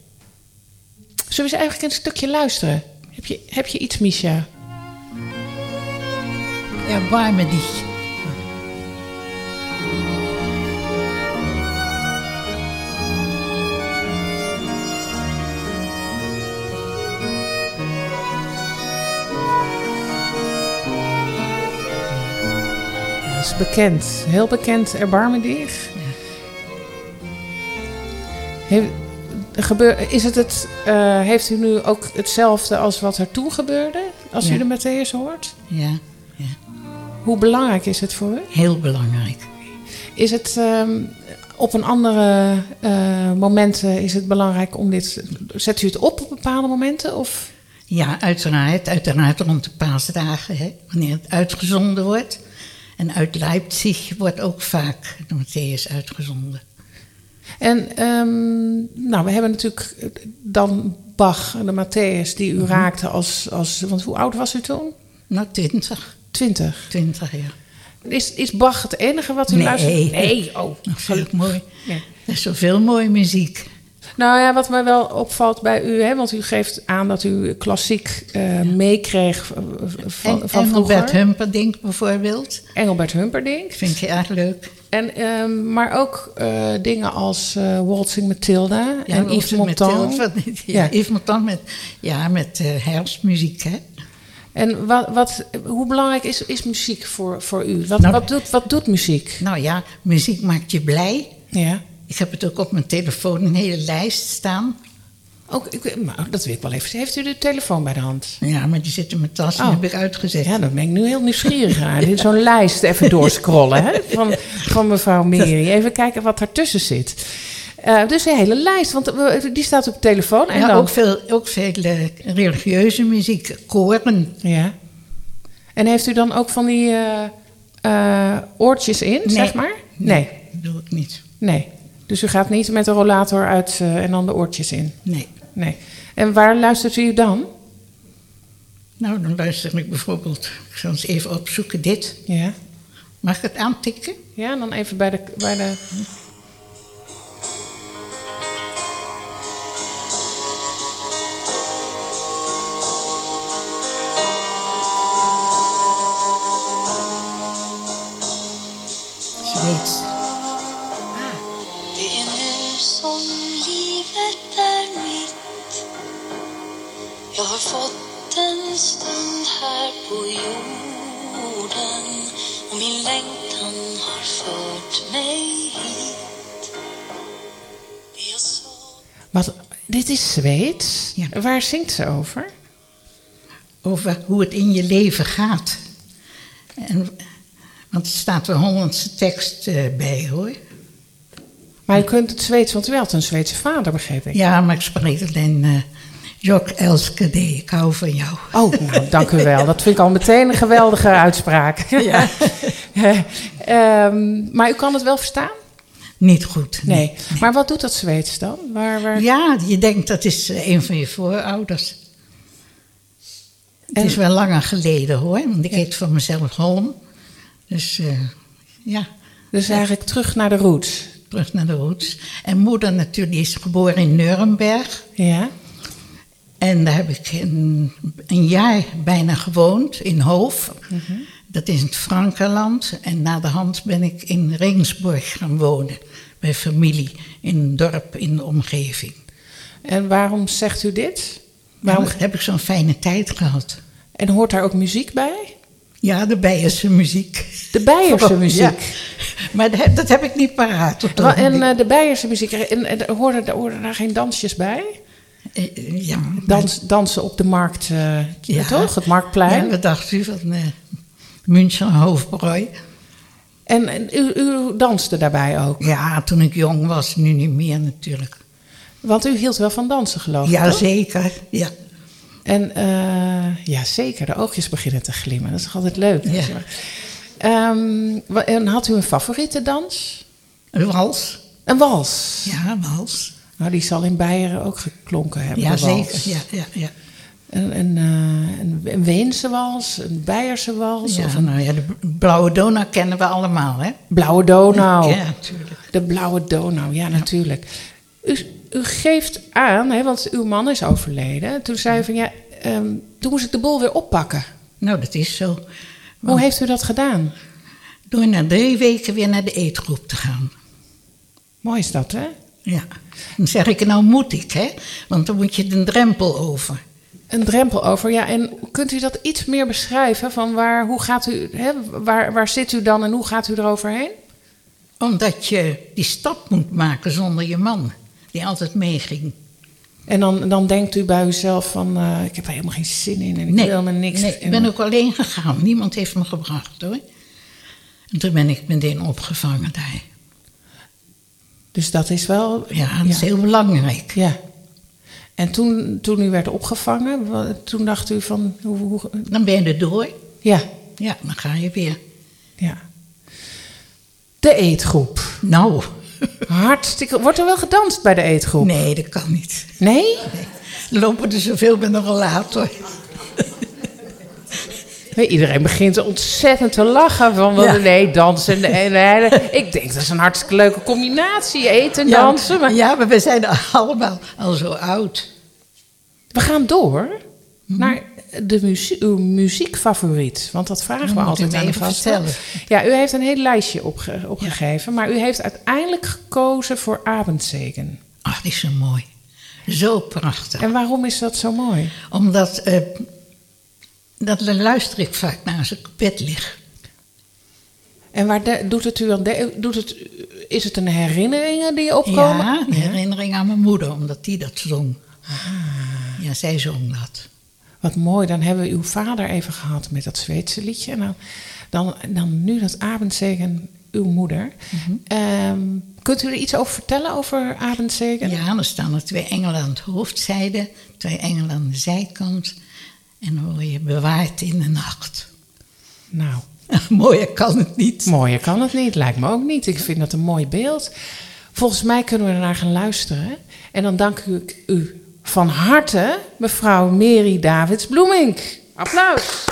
Zullen we eens eigenlijk een stukje luisteren? Heb je, heb je iets, Misha? Erbarme dich. Dat is bekend. Heel bekend, Erbarme dich. Heeft, gebeur, is het het, eh, heeft u nu ook hetzelfde als wat er toen gebeurde? Als u de Matthäus hoort? Ja, ja. Hoe belangrijk is het voor u? Heel belangrijk. Is het ehm, op een andere eh, momenten is het belangrijk om dit... Zet u het op op bepaalde momenten? Of? Ja, uiteraard. Uiteraard rond de paasdagen, hè, wanneer het uitgezonden wordt. En uit Leipzig wordt ook vaak de Matthäus uitgezonden. En ehm, nou, we hebben natuurlijk dan Bach en de Matthäus die u raakte als, als... Want hoe oud was u toen? Nou, twintig. Twintig. Twintig, ja. Is, is Bach het enige wat u Nee. luistert? Nee, oh. Dat vind ik mooi. Nee. Er is zoveel mooie muziek. Nou ja, wat mij wel opvalt bij u, hè, want u geeft aan dat u klassiek eh, meekreeg van, En van Engelbert vroeger. Humperdinck bijvoorbeeld. Engelbert Humperdinck. Vind je erg leuk. En, ehm, maar ook eh, dingen als eh, Waltzing Matilda en Yves Montand. Mathilde, Ja, Ja. Yves Montand met, ja, met herfstmuziek, hè. En wat, wat, hoe belangrijk is, is muziek voor, voor u? Wat, Nou, wat, doet, wat doet muziek? Nou ja, muziek maakt je blij. Ja. Ik heb het ook op mijn telefoon een hele lijst staan. Ook, ik, nou, dat wil ik wel even. Heeft u de telefoon bij de hand? Ja, maar die zit in mijn tas en Oh. heb ik uitgezet. Ja, daar ben ik nu heel nieuwsgierig aan. Dit zo'n lijst even doorscrollen hè, van, van mevrouw Meri. Even kijken wat ertussen zit. Eh, dus een hele lijst, want die staat op de telefoon. En ja, dan, ook veel, ook veel eh, religieuze muziek, koren. Ja. En heeft u dan ook van die eh, oortjes in, Nee. zeg maar? Nee. Dat doe ik niet. nee. Dus u gaat niet met de rollator uit eh, en dan de oortjes in? Nee. Nee. En waar luistert u dan? Nou, dan luister ik bijvoorbeeld, ik zal eens even opzoeken, dit. Ja. Mag ik het aantikken? Ja, dan even bij de... Bij de på jorden orden och min längtan har fört mig hit. Jag sa Wat, dit is Zweeds. Waar zingt ze over? Over hoe het in je leven gaat. En, want er staat wel Hollandse tekst eh, bij hoor. Maar je kunt het Zweeds, want u had een Zweedse vader, begreep ik. Ja, maar ik spreek alleen uh, Jok Elske D. Ik hou van jou. Oh, nou, dank u wel. Dat vind ik al meteen een geweldige uitspraak. Ja. Ehm, maar u kan het wel verstaan? Niet goed. Nee. Maar wat doet dat Zweeds dan? Waar, waar... Ja, je denkt dat is eh, een van je voorouders. Het is wel langer geleden hoor, want ik heet van mezelf Holm. Dus eh, ja, Dus eigenlijk terug naar de roots. terug naar de roots. En moeder natuurlijk, die is geboren in Nuremberg. Ja. En daar heb ik een, een jaar bijna gewoond, in Hoof. Dat is in het Frankenland. En na de hand ben ik in Ringsburg gaan wonen. Bij familie, in een dorp in de omgeving. En waarom zegt u dit? Waarom... Heb ik zo'n fijne tijd gehad? En hoort daar ook muziek bij? Ja, de Beierse muziek. De Beierse Vooral, muziek. ja. Maar dat, dat heb ik niet paraat. Op En eh, de Beierse muziek, en, en, hoorden, hoorden daar geen dansjes bij? Eh, ja, maar- Dans, dansen op de markt, eh, Ja. toch? Het Marktplein. Ja, wat dacht u van uh, München Hoofdbrooi? En, en u, u danste daarbij ook? Ja, toen ik jong was, nu niet meer natuurlijk. Want u hield wel van dansen, geloof ik, Ja, toch? zeker. Ja. En ja, zeker, de oogjes beginnen te glimmen. Dat is toch altijd leuk. Ja. Ehm, en had u een favoriete dans? Een wals. Een wals? Ja, een wals. Nou, die zal in Beieren ook geklonken hebben, Ja, zeker. Ja, ja, ja. Een, een, eh, een, een Weense wals, een Beierse wals ja of een nou ja, de Blauwe Donau kennen we allemaal, hè? Blauwe Donau. Ja, natuurlijk. De Blauwe Donau, ja, natuurlijk. U, u geeft aan, hè, want uw man is overleden. Toen zei u van ja, ehm, toen moest ik de boel weer oppakken. Nou, dat is zo. Hoe heeft u dat gedaan? Door na drie weken weer naar de eetgroep te gaan. Mooi is dat, hè? Ja. Dan zeg ik, nou moet ik, hè? Want dan moet je de drempel over. Een drempel over, ja. En kunt u dat iets meer beschrijven? Van waar, hoe gaat u, hè, waar, waar zit u dan en hoe gaat u eroverheen? Omdat je die stap moet maken zonder je man, die altijd meeging. En dan, dan denkt u bij uzelf van, eh, ik heb er helemaal geen zin in en ik wil me niks. nee, ik ben ook alleen gegaan. Niemand heeft me gebracht, hoor. En toen ben ik meteen opgevangen daar. Dus dat is wel... Ja, dat is heel belangrijk. Ja. En toen, toen u werd opgevangen, toen dacht u van... Hoe, hoe, Dan ben je er door. ja, Ja, dan ga je weer. ja. De eetgroep. Nou, Hartstikke... Wordt er wel gedanst bij de eetgroep? nee, dat kan niet. Nee? Er lopen er zoveel bij de rollator. Iedereen begint ontzettend te lachen van Ja. nee, dansen en, en, en- Ik denk dat is een hartstikke leuke combinatie, eten en dansen. Maar Ja, maar we zijn allemaal al zo oud. we gaan door naar de muzie uw muziekfavoriet. Want dat vragen we moet altijd aan de gasten. Ja, u heeft een heel lijstje opge- opgegeven, maar u heeft uiteindelijk gekozen voor Abendzegen. Ach, die is zo mooi. Zo prachtig. En waarom is dat zo mooi? Omdat, eh, dat luister ik vaak naar als ik op bed lig. En waar de- doet het u aan de- doet het, is het een herinneringen die opkomen? Ja, een herinnering aan mijn moeder, omdat die dat zong. Ja, zij zong dat. Wat mooi, dan hebben we uw vader even gehad met dat Zweedse liedje. En dan, dan, dan nu dat Abendzegen, uw moeder. Ehm, kunt u er iets over vertellen over Abendzegen? Ja, dan staan er twee engelen aan het hoofdzijde, twee engelen aan de zijkant. En word je bewaard in de nacht. Nou, Mooier kan het niet. mooier kan het niet, lijkt me ook niet. Ik vind dat een mooi beeld. Volgens mij kunnen we ernaar gaan luisteren. En dan dank ik u van harte, mevrouw Mary Davids Bloemink. Applaus.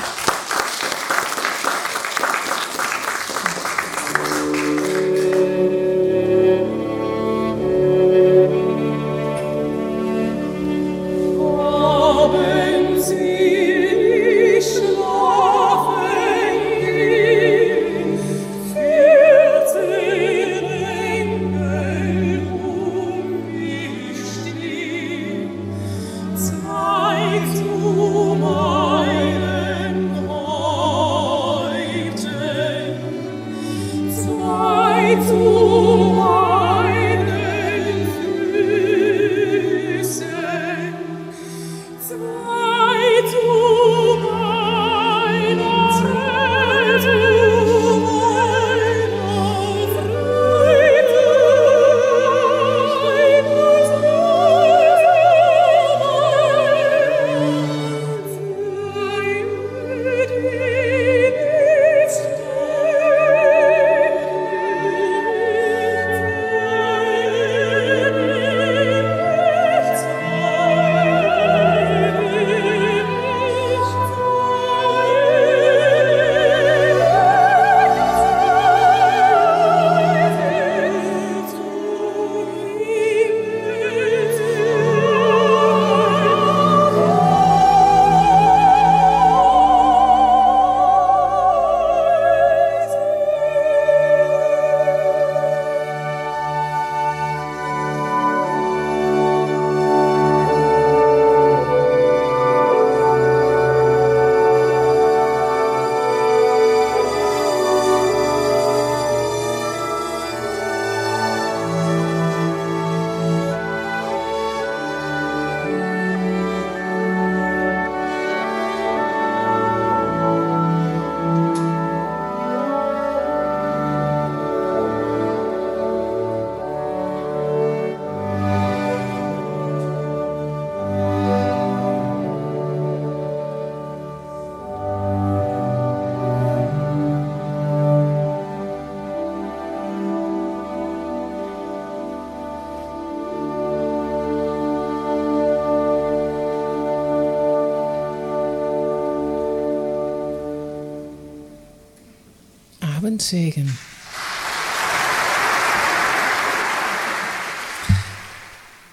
Abendsegen.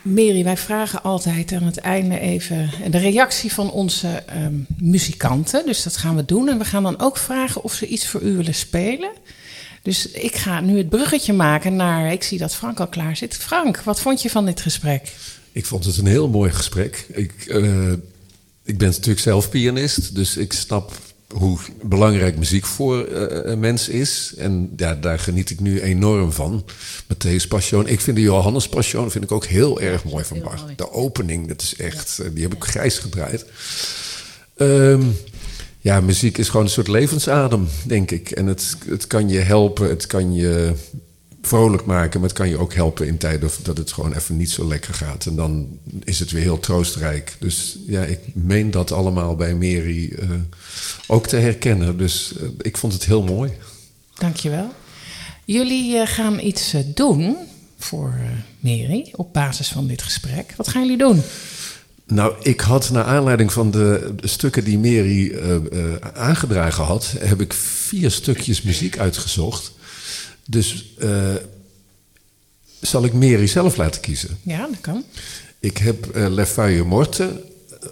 Mary, wij vragen altijd aan het einde even de reactie van onze ehm, muzikanten. Dus dat gaan we doen. En we gaan dan ook vragen of ze iets voor u willen spelen. Dus ik ga nu het bruggetje maken naar. Ik zie dat Frank al klaar zit. Frank, wat vond je van dit gesprek? Ik vond het een heel mooi gesprek. Ik, eh, ik ben natuurlijk zelf pianist, dus ik snap hoe belangrijk muziek voor eh, een mens is. En ja, daar geniet ik nu enorm van. Matthäus Passion. Ik vind de Johannes Passion vind ik ook heel erg mooi van Bach. De opening, dat is echt, eh, die heb ik grijs gedraaid. Ehm, ja, muziek is gewoon een soort levensadem, denk ik. En het, het kan je helpen, het kan je vrolijk maken, maar het kan je ook helpen in tijden dat het gewoon even niet zo lekker gaat. En dan is het weer heel troostrijk. Dus ja, ik meen dat allemaal bij Mary uh, ook te herkennen. Dus uh, ik vond het heel mooi. Dankjewel. Jullie uh, gaan iets doen voor Mary op basis van dit gesprek. Wat gaan jullie doen? Nou, ik had naar aanleiding van de, de stukken die Mary aangedragen had, heb ik vier stukjes muziek uitgezocht. Dus uh, zal ik Mary zelf laten kiezen? Ja, dat kan. Ik heb uh, Le Feuille Morte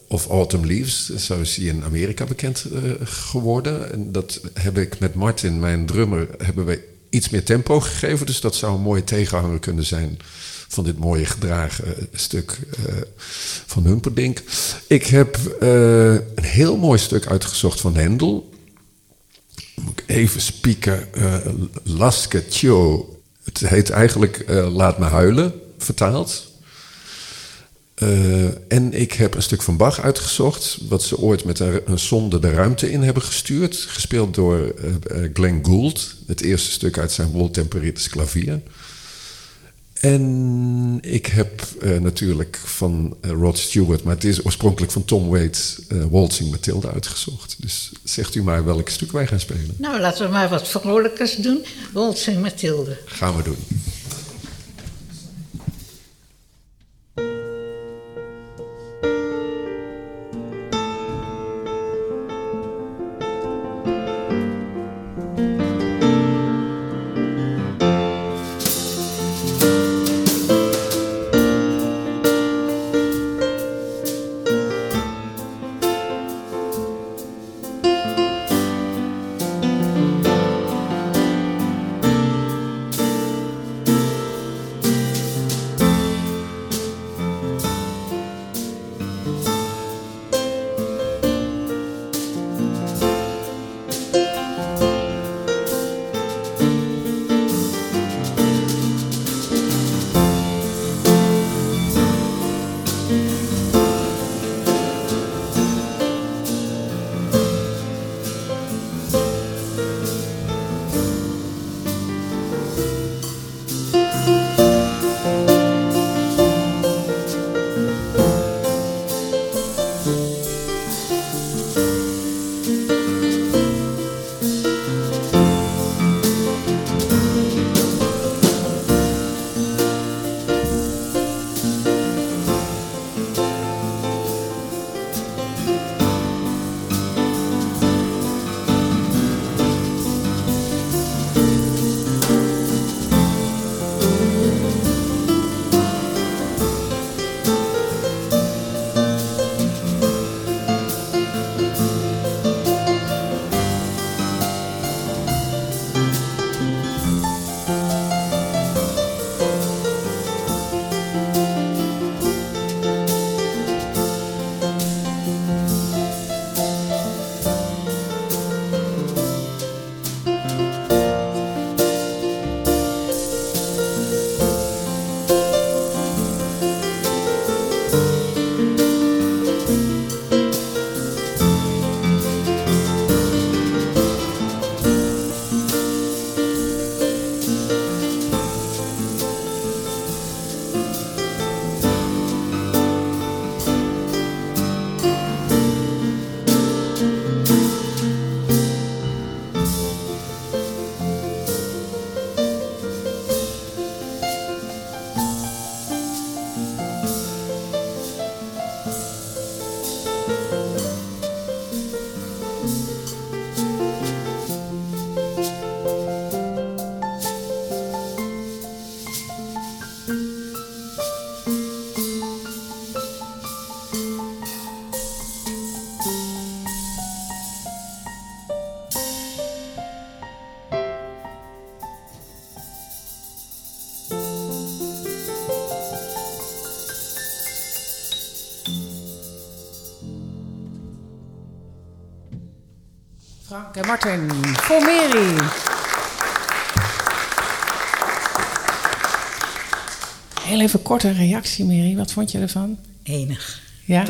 of Autumn Leaves, zo is hij in Amerika bekend uh, geworden. En dat heb ik met Martin, mijn drummer, hebben we iets meer tempo gegeven. Dus dat zou een mooie tegenhanger kunnen zijn van dit mooie gedragen stuk uh, van Humperdinck. Ik heb uh, een heel mooi stuk uitgezocht van Hendel moet ik even spieken. Uh, Laske. Het heet eigenlijk uh, Laat me huilen, vertaald. Uh, en ik heb een stuk van Bach uitgezocht, wat ze ooit met een, zonde de ruimte in hebben gestuurd. Gespeeld door Glenn Gould, het eerste stuk uit zijn Woltempereerders klavier. En ik heb uh, natuurlijk van uh, Rod Stewart, maar het is oorspronkelijk van Tom Waits, uh, Waltzing Matilda uitgezocht. Dus zegt u maar welk stuk wij gaan spelen. Nou, laten we maar wat vrolijkers doen. Waltzing Matilda. Gaan we doen. En Martin, voor Mary. Heel even kort een reactie, Mary. Wat vond je ervan? Enig. Ja?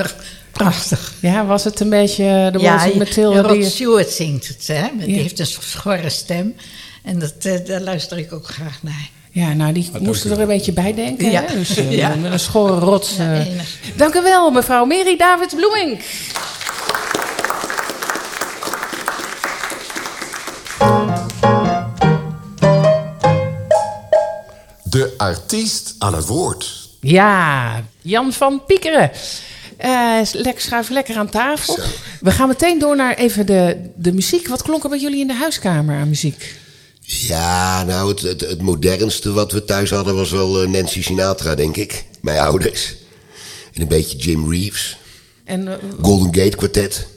Prachtig. Ja, was het een beetje de ja, Mathilde? Rod die- Stewart zingt het, hè? Die Ja. heeft een schorre stem. En dat, eh, daar luister ik ook graag naar. Ja, nou, die moesten er een beetje bij denken. Ja. Hè? Dus eh, Ja. met een schorre rots. Ja, eh. enig. Dank u wel, mevrouw Mary David Bloemink. Artiest aan het woord. Ja, Jan van Piekeren. Eh, lekker, schuif lekker aan tafel. We gaan meteen door naar even de, de muziek. Wat klonk er bij jullie in de huiskamer aan muziek? Ja, nou, het, het, het modernste wat we thuis hadden was wel eh, Nancy Sinatra, denk ik. Mijn ouders. En een beetje Jim Reeves. En, eh, Golden Gate Quartet.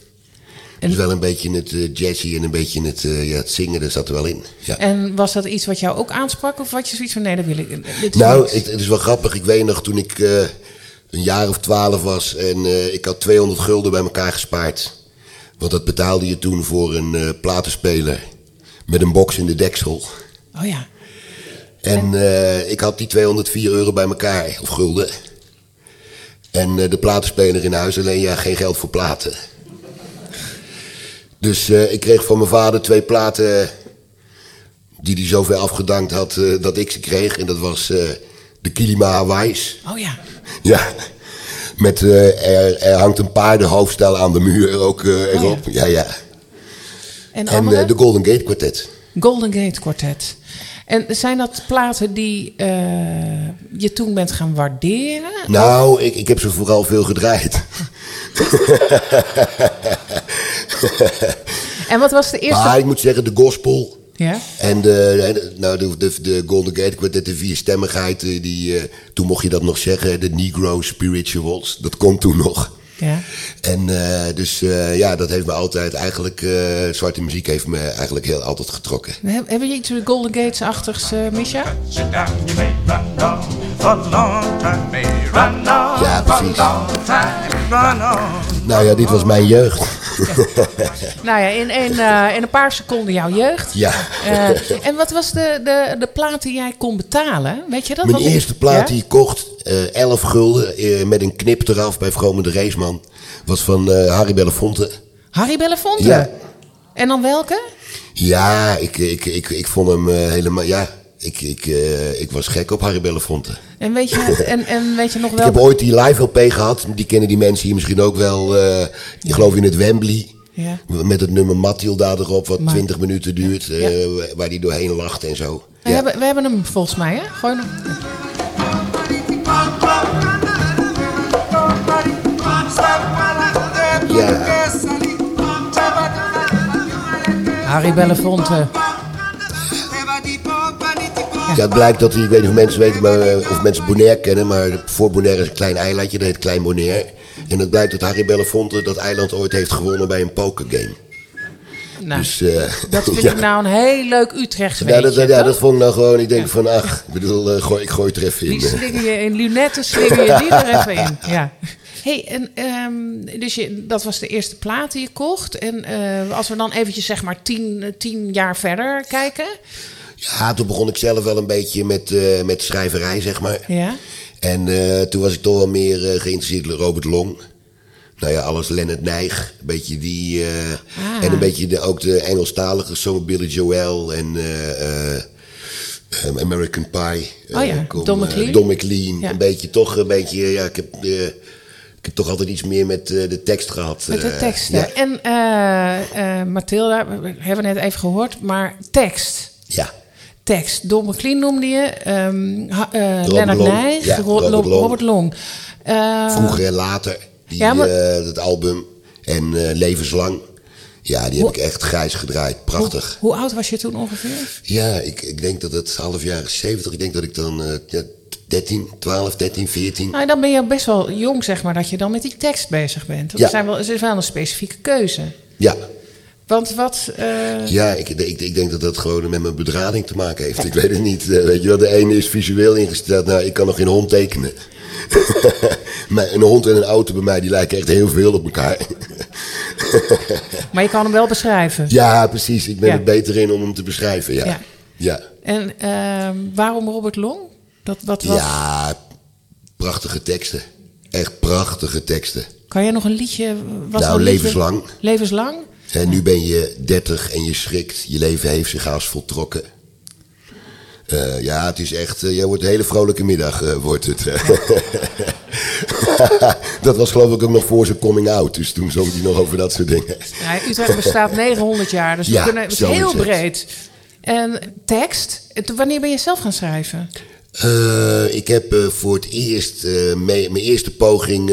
Dus wel een beetje het eh, jazzy en een beetje het, eh, ja, het zingen, daar zat er wel in. Ja. en was dat iets wat jou ook aansprak? Of wat je zoiets van, nee, dat wil ik. Nou, het, het is wel grappig. Ik weet nog toen ik eh, een jaar of twaalf was en ik had 200 gulden bij elkaar gespaard. Want dat betaalde je toen voor een platenspeler met een box in de deksel. Oh ja. En eh, ik had die 204 euro bij elkaar, of gulden. En de platenspeler in huis, alleen ja, geen geld voor platen. Dus eh, ik kreeg van mijn vader twee platen die hij zover afgedankt had eh, dat ik ze kreeg. En dat was eh, de Kilima Hawaii's. Oh ja. Ja, met, eh, er, er hangt een paardenhoofdstel aan de muur ook eh, erop. ja. ja, En, En eh, de Golden Gate Quartet. Golden Gate Quartet. En zijn dat platen die eh, je toen bent gaan waarderen? Nou, ik, ik heb ze vooral veel gedraaid. En wat was de eerste... Ik moet zeggen, de gospel Ja? en de, nou, de, de, de Golden Gate Quartet, de vierstemmigheid, eh, die, eh, toen mocht je dat nog zeggen, de Negro Spirituals, dat kon toen nog. Ja. En eh, dus eh, ja, dat heeft me altijd eigenlijk, eh, zwarte muziek heeft me eigenlijk heel altijd getrokken. Heb- Hebben je iets Golden Gates-achtigs, eh Misha? Ja, precies. Nou ja, dit was mijn jeugd. Nou ja, in, een, eh, in een paar seconden jouw jeugd. Ja. Eh, en wat was de, de, de plaat die jij kon betalen? Weet je dat? Mijn eerste plaat Ja? die ik kocht, 11 gulden, eh, met een knip eraf bij Vrome de Raceman, was van eh, Harry Belafonte. Harry Belafonte? Ja. En dan welke? Ja, ik, ik, ik, ik vond hem eh, helemaal, ja, ik, ik, eh, ik was gek op Harry Belafonte. En weet je, en, en weet je nog Ik wel... heb ooit die live LP gehad, die kennen die mensen hier misschien ook wel, eh, ik geloof in het Wembley. Ja. Met het nummer Matilda erop, wat Ma- 20 minuten duurt, eh, waar die doorheen lacht en zo. We, hebben, we hebben hem volgens mij, hè? Gooi hem. Harry Belafonte. Ja, het blijkt dat, ik weet niet of mensen weten, maar, eh, of mensen Bonaire kennen, maar voor Bonaire is een klein eilandje, dat heet Klein Bonaire. En het blijkt dat Harry Belafonte dat eiland ooit heeft gewonnen bij een pokergame. Nou, dus, eh, dat vind ja. ik nou een heel leuk Utrechts Ja, dat, dat- ja, toch? dat vond ik nou gewoon, ik denk van, ach, ik bedoel, eh, gooi, ik gooi het er even in. Die slinger je in lunetten, slinger je die er even in. Ja. hey, en ehm, dus je, dat was de eerste plaat die je kocht. En eh, als we dan eventjes zeg maar tien, eh, tien jaar verder kijken. Ja, toen begon ik zelf wel een beetje met, eh, met schrijverij, zeg maar. Ja. En eh, toen was ik toch wel meer eh, geïnteresseerd in Robert Long. Nou ja, alles Leonard Nijg. Een beetje die. eh, Ah. En een beetje de, ook de Engelstalige song Billy Joel en eh, eh, um, American Pie. Oh ja, kom, Don McLean. Don McLean. Ja. Een beetje toch een beetje. Ja, ik heb. ik heb toch altijd iets meer met de tekst gehad. Met de teksten. ja. En Mathilda, we hebben net even gehoord, maar tekst. Ja. Tekst. Don McLean noemde je. ehm ha- eh, Robert Long. Ja, Robert Vroeger en later. Die, Ja, maar- eh, dat album. En eh, Levenslang. Ja, die heb ik echt grijs gedraaid. Prachtig. Hoe, hoe oud was je toen ongeveer? Ja, ik, ik denk dat het half jaren 70. Ik denk dat ik dan eh, ja, 13, 12, 13, 14. Nou, dan ben je best wel jong, zeg maar, dat je dan met die tekst bezig bent. Ja. zijn wel, het is wel een specifieke keuze. Ja, Want wat... eh, ja ik, ik, ik denk dat dat gewoon met mijn bedrading te maken heeft. Ik weet het niet. Weet je wel, de ene is visueel ingesteld. Nou, ik kan nog geen hond tekenen. een hond en een auto bij mij, die lijken echt heel veel op elkaar. Maar je kan hem wel beschrijven. Ja, precies. Ik ben Ja. er beter in om hem te beschrijven, ja. Ja. Ja, En ehm, waarom Robert Long? Dat, wat was... ja prachtige teksten. Echt prachtige teksten. Kan jij nog een liedje... Wat Nou, liedje? levenslang. Levenslang? En nu ben je 30 en je schrikt. Je leven heeft zich haast voltrokken. Eh, ja, het is echt... eh, jij wordt een hele vrolijke middag, eh, wordt het. dat was geloof ik ook nog voor zijn coming out. Dus toen zong hij nog over dat soort dingen. Ja, Utrecht bestaat 900 jaar, dus we Ja, kunnen, het is heel breed. En tekst, wanneer ben je zelf gaan schrijven? Ik heb voor het eerst mijn eerste poging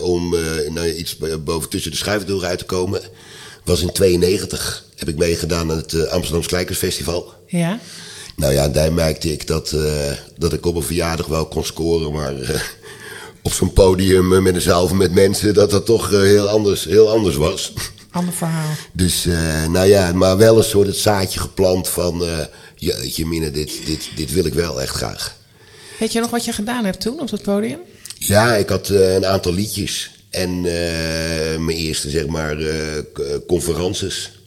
om nou, iets boven tussen de schuifdeuren uit te komen. Was in 92. Heb ik meegedaan aan het eh, Amsterdam Kijkersfestival. Ja? Nou ja, daar merkte ik dat, eh, dat ik op een verjaardag wel kon scoren. Maar eh, op zo'n podium eh, met een zaal met mensen, dat dat toch heel, anders, heel anders was. Ander verhaal. Dus, nou ja, maar wel een soort het zaadje geplant van... jeetje mine, dit, dit, dit wil ik wel echt graag. Weet je nog wat je gedaan hebt toen op dat podium? Ja, ik had een aantal liedjes. En mijn eerste, zeg maar, conferences.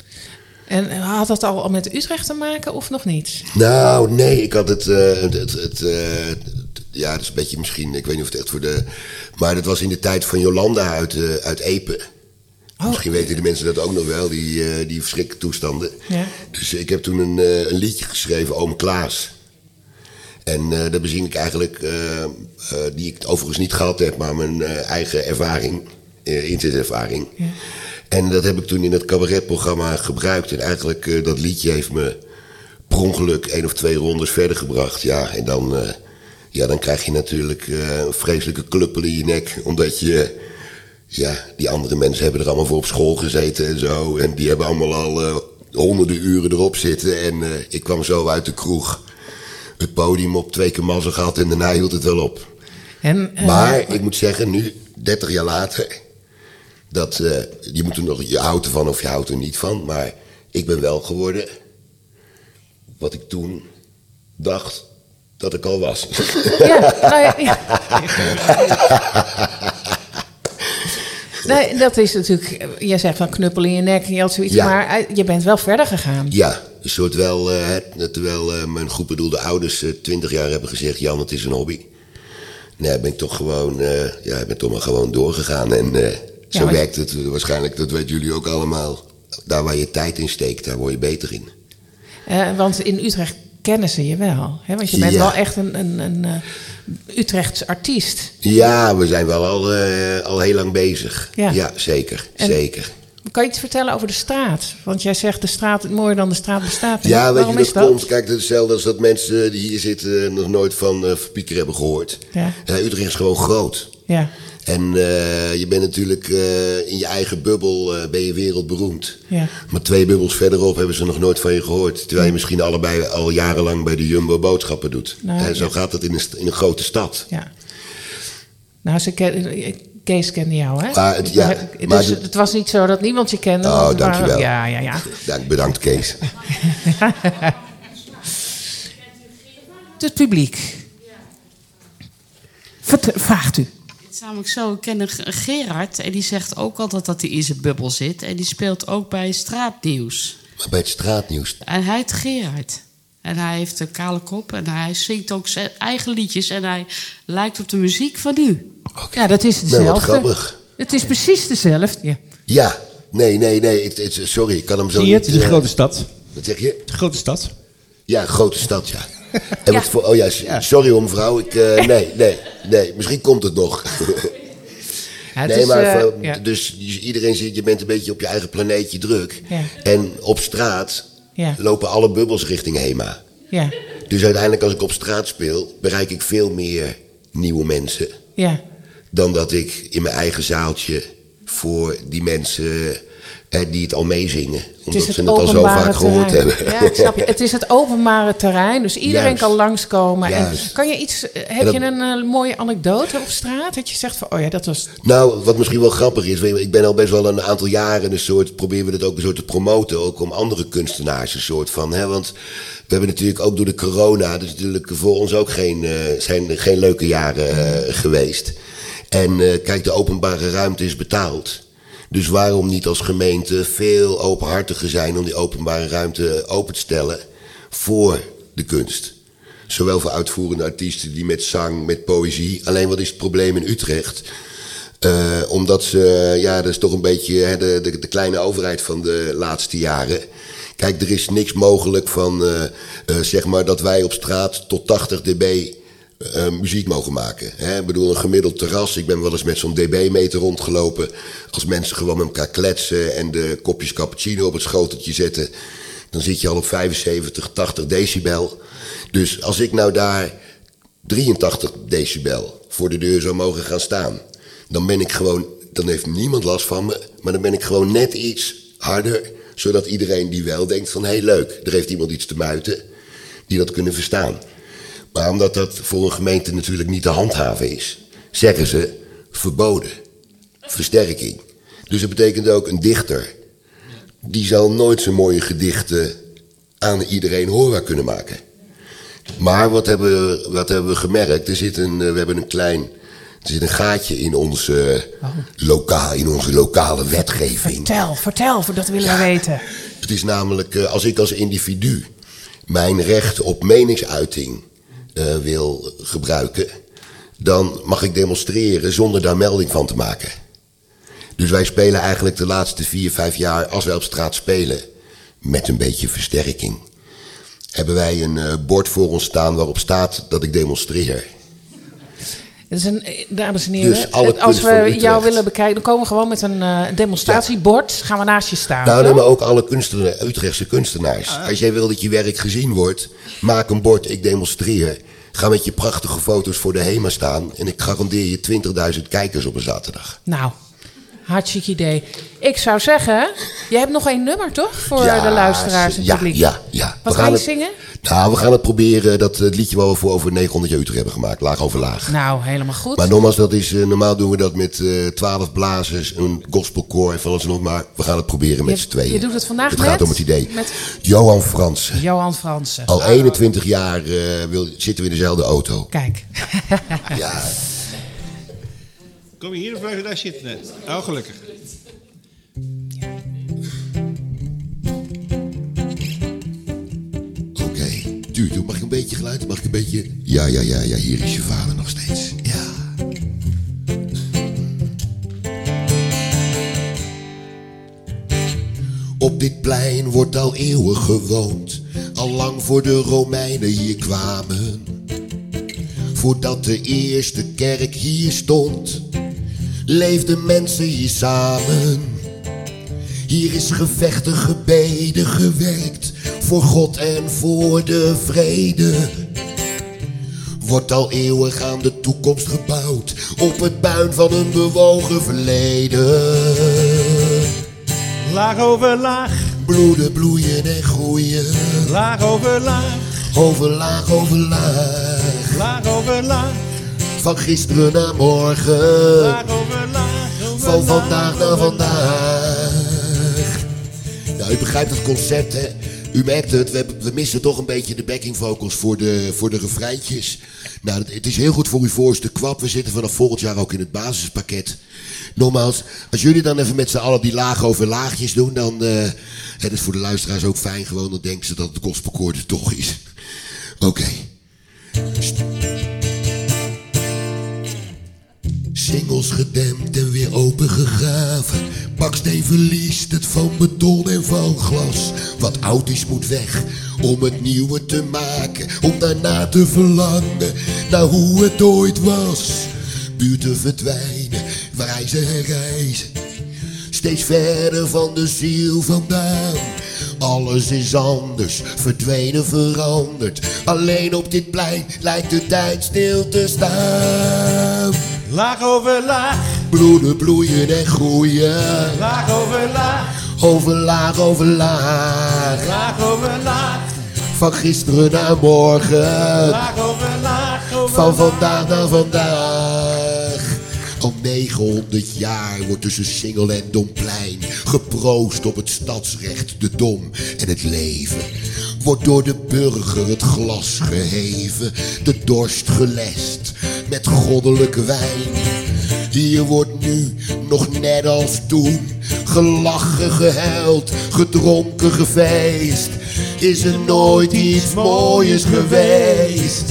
En had dat al met Utrecht te maken of nog niet? Nou, nee, ik had het... eh, het, het, eh, ja, dat is een beetje misschien... Ik weet niet of het echt voor de... Maar dat was in de tijd van Jolanda uit, eh, uit Epe. Misschien weten de mensen dat ook nog wel, die, die verschrikkelijke toestanden. Ja. Dus ik heb toen een, een liedje geschreven, Oom Klaas. En daar bezing ik eigenlijk, die ik overigens niet gehad heb, maar mijn eigen ervaring, eh inzettervaring. En dat heb ik toen in het cabaretprogramma gebruikt. En eigenlijk, eh, dat liedje heeft me per ongeluk één of twee rondes verder gebracht. Ja, en dan, eh, ja, dan krijg je natuurlijk eh, een vreselijke kluppel in je nek. Omdat je, ja, die andere mensen hebben er allemaal voor op school gezeten en zo. En die hebben allemaal al honderden uren erop zitten. En ik kwam zo uit de kroeg. Het podium op twee keer mazzel gehad en daarna hield het wel op. En, Maar ik moet zeggen, nu, 30 jaar later, dat, eh, je, moet er nog, je houdt ervan of je houdt er niet van. Maar ik ben wel geworden wat ik toen dacht dat ik al was. Ja, nou ja, ja. Nee, dat is natuurlijk... Jij zegt van knuppel in je nek en je had zoiets, Ja. maar eh, je bent wel verder gegaan. Ja, een soort wel, het- terwijl mijn goed bedoelde ouders twintig jaar hebben gezegd, Jan, het is een hobby. Nee, ben ik toch gewoon, ja, ik ben toch maar gewoon doorgegaan. En zo maar- werkt het waarschijnlijk, dat weten jullie ook allemaal. Daar waar je tijd in steekt, daar word je beter in. Eh, want in Utrecht kennen ze je wel. Hè? Want je bent Ja. wel echt een, een, een eh, Utrechts artiest. Ja, we zijn wel al, eh, al heel lang bezig. Ja. Ja, zeker, En- zeker. Kan je iets vertellen over de straat? Want jij zegt de straat, mooier dan de straat bestaat. Ja, weet Waarom je, is dat, dat? komt. Kijk, hetzelfde als dat mensen die hier zitten nog nooit van eh Verpieker hebben gehoord. Ja. Ja, Utrecht is gewoon groot. Ja, En eh, je bent natuurlijk eh, in je eigen bubbel eh, ben je wereldberoemd. ja. Maar twee bubbels verderop hebben ze nog nooit van je gehoord. Terwijl je misschien allebei al jarenlang bij de Jumbo boodschappen doet. Nou, en zo ja. gaat het in een, in een grote stad. ja. Nou, ze ken, Kees kende jou, hè? Maar het- ja, dus maar de- het was niet zo dat niemand je kende. Oh, waren- dankjewel. Ja, ja, ja. Dank, bedankt Kees. Het publiek. Vert- vraagt u. Het namelijk zo, ik ken Gerard en die zegt ook altijd dat hij in zijn bubbel zit. En die speelt ook bij Straatnieuws. Maar bij het straatnieuws. En hij heet Gerard. En hij heeft een kale kop en hij zingt ook zijn eigen liedjes. En hij lijkt op de muziek van u. Ja, dat is Nou, wat hetzelfde. grappig. het is precies dezelfde. Ja, nee, nee, nee. Het, het- sorry, ik kan hem zo Zie je, het niet... is een eh, grote stad. Wat zeg je? Een grote stad. Ja, een grote stad, ja. En wat voor, oh ja, sorry hoor mevrouw. Ik, eh, nee, nee, nee. Misschien komt het nog. Ja, het nee, is, maar eh, ja. dus iedereen zit, je bent een beetje op je eigen planeetje druk. Ja. En op straat Ja. lopen alle bubbels richting HEMA. Ja, Dus uiteindelijk als ik op straat speel, bereik ik veel meer nieuwe mensen. ja. Dan dat ik in mijn eigen zaaltje voor die mensen die het al meezingen. Omdat is het ze het al zo vaak gehoord terrein. hebben. Ja, ik snap je. Het is het openbare terrein, dus iedereen Juist. kan langskomen. En kan je iets, eh, heb dat- je een eh, mooie anekdote op straat? Dat je zegt van, oh ja, dat was... Nou, wat misschien wel grappig is, je, ik ben al best wel een aantal jaren een soort, proberen we dat ook een soort te promoten, ook om andere kunstenaars een soort van, hè, want we hebben natuurlijk ook door de corona, dus natuurlijk voor ons ook geen, eh, zijn geen leuke jaren geweest. En kijk, de openbare ruimte is betaald. Dus waarom niet als gemeente veel openhartiger zijn om die openbare ruimte open te stellen voor de kunst? Zowel voor uitvoerende artiesten die met zang, met poëzie. Alleen wat is het probleem in Utrecht? Eh, omdat ze, ja, dat is toch een beetje hè, de, de, kleine overheid van de laatste jaren. Kijk, er is niks mogelijk van, eh, eh, zeg maar, dat wij op straat tot 80 dB eh, muziek mogen maken. Hè? Ik bedoel, een gemiddeld terras. Ik ben wel eens met zo'n dB-meter rondgelopen. Als mensen gewoon met elkaar kletsen en de kopjes cappuccino op het schoteltje zetten, dan zit je al op 75, 80 decibel. Dus als ik nou daar 83 decibel voor de deur zou mogen gaan staan, dan ben ik gewoon, dan heeft niemand last van me, maar dan ben ik gewoon net iets harder, zodat iedereen die wel denkt van hé hey, leuk, er heeft iemand iets te muiten, die dat kunnen verstaan. Maar omdat dat voor een gemeente natuurlijk niet te handhaven is, zeggen ze verboden, versterking. Dus dat betekent ook een dichter, die zal nooit zijn mooie gedichten aan iedereen hoorbaar kunnen maken. Maar wat hebben, we, wat hebben we gemerkt? Er zit een, eh, we hebben een klein, er zit een gaatje in onze, lokaal, in onze lokale wetgeving. Vertel, vertel, dat willen we weten. Het is namelijk, eh, als ik als individu mijn recht op meningsuiting eh, wil gebruiken, dan mag ik demonstreren zonder daar melding van te maken. Dus wij spelen eigenlijk de laatste vier, vijf jaar, als wij op straat spelen, met een beetje versterking, hebben wij een eh, bord voor ons staan waarop staat dat ik demonstreer. Een, eh, dames en heren, Dus als we jou willen bekijken, dan komen we gewoon met een eh, demonstratiebord. Gaan we naast je staan. Nou, maar ook alle kunstenaars, Utrechtse kunstenaars. Als jij wil dat je werk gezien wordt, maak een bord, ik demonstreer. Ga met je prachtige foto's voor de HEMA staan en ik garandeer je 20.000 kijkers op een zaterdag. Nou, hartstikke idee. Ik zou zeggen, je hebt nog één nummer toch? Voor Ja, de luisteraars en ja, publiek. ja, ja. Wat We ga gaan je het- zingen? Nou, we gaan het proberen, dat eh, liedje waar we voor over 900 jaar Utrecht hebben gemaakt, laag over laag. Nou, helemaal goed. Maar nogmaals, dat is, eh, normaal doen we dat met eh 12 blazers, een gospelkoor en van alles en nog maar. We gaan het proberen met z'n tweeën. je doet het vandaag Het met? gaat om het idee. Met- Johan Fransen. Johan Fransen. Al 21 jaar eh, wil, zitten we in dezelfde auto. Kijk. Ja. Kom je hier of blijf je daar zitten net? Oh, gelukkig. Oké. Tuur, mag ik een beetje geluid? Mag ik een beetje... Ja, ja, ja, ja, hier is je vader nog steeds. Ja. Op dit plein wordt al eeuwen gewoond. Al lang voor de Romeinen hier kwamen. Voordat de eerste kerk hier stond, leefden mensen hier samen. Hier is gevechten, gebeden, gewerkt voor God en voor de vrede. Wordt al eeuwig aan de toekomst gebouwd op het puin van een bewogen verleden. Laag over laag. Bloeden, bloeien en groeien. Laag over laag. Over laag, over laag. Laag over laag. Van gisteren naar morgen. Laag over Van vandaag naar vandaag. Nou, u begrijpt het concept, hè? U merkt het, we, missen toch een beetje de backing vocals voor de, voor de refreintjes. Nou, het, is heel goed voor uw voorste kwap. We zitten vanaf volgend jaar ook in het basispakket. Nogmaals, als jullie dan even met z'n allen die laag over laagjes doen, dan... eh het is voor de luisteraars ook fijn, gewoon dan denken ze dat het er toch is. Oké. Singels gedempt en weer opengegraven. Baksteen verliest het van beton en van glas. Wat oud is moet weg om het nieuwe te maken. Om daarna te verlangen naar hoe het ooit was. Buurten verdwijnen, reizen en reizen. Steeds verder van de ziel vandaan. Alles is anders, verdwenen, veranderd. Alleen op dit plein lijkt de tijd stil te staan. Laag over laag. Bloeden, bloeien en groeien. Laag over laag. Over laag, over laag. Laag over laag. Van gisteren naar morgen. Laag over laag. Over Van vandaag naar vandaag. Al 900 jaar wordt tussen Singel en Domplein geproost op het stadsrecht, de dom en het leven. Wordt door de burger het glas geheven, de dorst gelest met goddelijke wijn. Hier wordt nu, nog net als toen, Gelachen, gehuild, gedronken, gefeest. Is er nooit iets mooiers geweest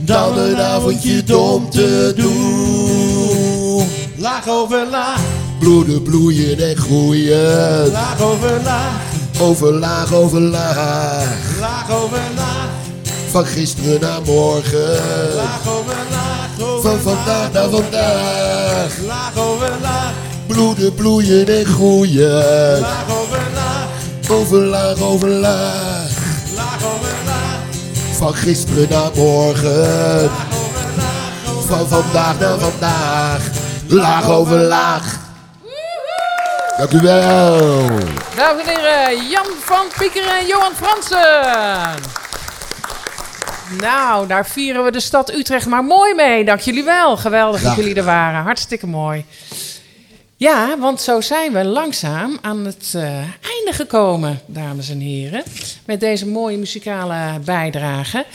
dan een avondje dom te doen? Laag over laag, Bloeden, bloeien en groeien. laag over laag, Over laag, over laag. laag over laag, Van gisteren naar morgen. laag over laag, Van vandaag naar vandaag. laag over laag, Bloeden, bloeien en groeien. laag over laag, Over laag, over laag. laag over laag, Van gisteren naar morgen. Van vandaag naar vandaag. Laag over laag. Dank u wel. Dames en heren, Jan van Piekeren en Johan Fransen. Nou, daar vieren we de stad Utrecht maar mooi mee. Dank jullie wel. Geweldig dat jullie er waren. Hartstikke mooi. Ja, want zo zijn we langzaam aan het eh, einde gekomen, dames en heren. Met deze mooie muzikale bijdrage.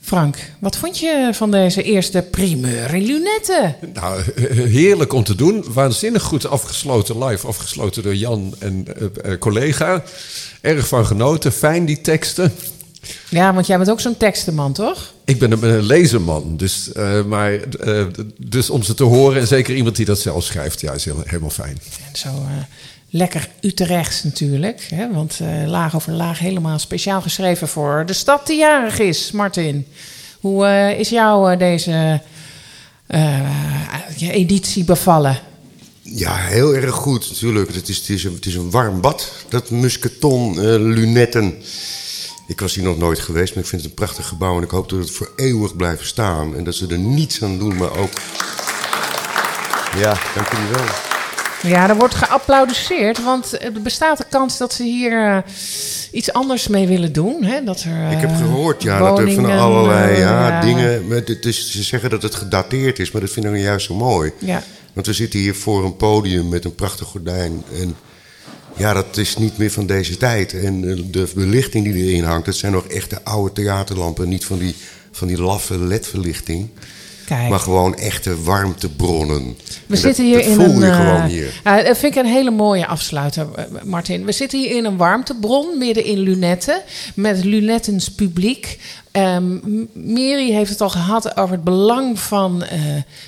Frank, wat vond je van deze eerste primeur in lunetten? Nou, heerlijk om te doen. Waanzinnig goed afgesloten, live afgesloten door Jan en eh, eh, collega. Erg van genoten, fijn die teksten. Ja, want jij bent ook zo'n tekstenman, toch? Ik ben een, een lezenman, dus, eh, maar, eh, dus om ze te horen... en zeker iemand die dat zelf schrijft, ja, is heel, helemaal fijn. En zo eh, lekker Utrechts natuurlijk. Hè? Want eh, laag over laag helemaal speciaal geschreven voor de stad die jarig is, Martin. Hoe eh, is jou eh, deze eh, editie bevallen? Ja, heel erg goed natuurlijk. Het is, het is, een, het is een warm bad, dat musketon, lunetten. Ik was hier nog nooit geweest, maar ik vind het een prachtig gebouw... en ik hoop dat het voor eeuwig blijft staan. En dat ze er niets aan doen, maar ook... Ja, dank jullie wel. Ja, er wordt geapplaudisseerd, want er bestaat de kans dat ze hier eh, iets anders mee willen doen. Hè? Dat er, Ik heb eh, gehoord ja, dat er van allerlei eh, ja, ja. dingen... maar het is, ze zeggen dat het gedateerd is, maar dat vind ik nou juist zo mooi. Ja. Want we zitten hier voor een podium met een prachtig gordijn. En ja, dat is niet meer van deze tijd. En eh, de belichting die erin hangt, dat zijn nog echte oude theaterlampen. Niet van die, van die laffe ledverlichting. Kijk. Maar gewoon echte warmtebronnen. We En dat- zitten hier dat in voel een. je eh, gewoon hier. eh, dat vind ik een hele mooie afsluiter, eh, Martin. We zitten hier in een warmtebron midden in lunetten. Met lunettens publiek. Ehm, M- Mary heeft het al gehad over het belang van eh,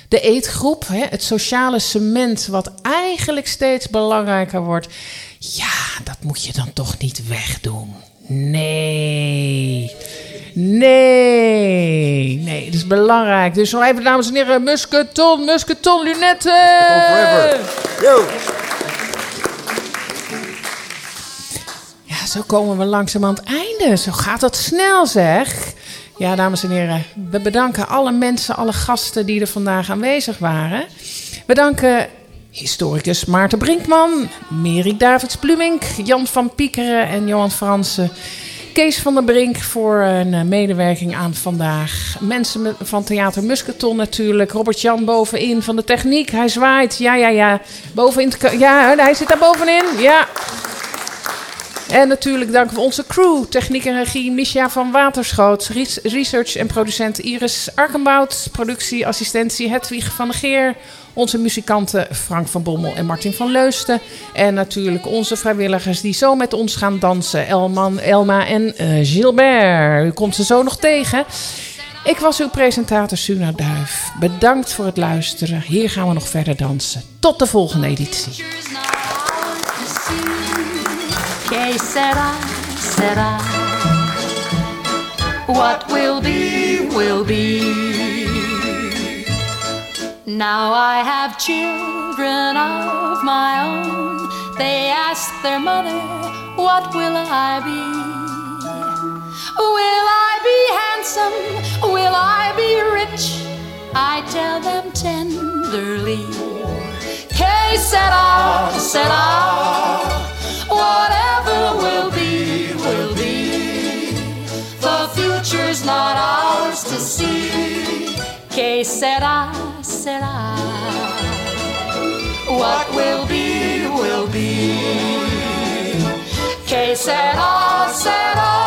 de eetgroep. Hè? Het sociale cement, wat eigenlijk steeds belangrijker wordt. Ja, dat moet je dan toch niet wegdoen. Nee. Nee. Nee, dat is belangrijk. Dus nog even, dames en heren, musketon, musketon, lunetten. Ja, zo komen we langzaam aan het einde. Zo gaat dat snel, zeg. Ja, dames en heren, we bedanken alle mensen, alle gasten die er vandaag aanwezig waren. We danken historicus Maarten Brinkman, Mary Davids-Plumink, Jan van Piekeren en Johan Fransen. Kees van der Brink voor een eh, medewerking aan vandaag. Mensen van Theater Musketon natuurlijk. Robert-Jan bovenin van de techniek. Hij zwaait. Ja, ja, ja. Bovenin. Ja, hij zit daar bovenin. Ja. En natuurlijk danken we onze crew, techniek en regie Misha van Waterschoot, res- research en producent Iris Arkenbout, productieassistentie Hedwig van der Geer, onze muzikanten Frank van Bommel en Martin van Leusten en natuurlijk onze vrijwilligers die zo met ons gaan dansen, Elman, Elma en eh, Gilbert. U komt ze zo nog tegen. Ik was uw presentator Suna Duif. Bedankt voor het luisteren. Hier gaan we nog verder dansen. Tot de volgende editie. Now I have children of my own. They ask their mother, What will I be? Will I be handsome? Will I be rich? I tell them tenderly. Que sera, sera. Whatever will be, will be. The future's not ours to see. Que sera, será. What will be, will be. Que será, será.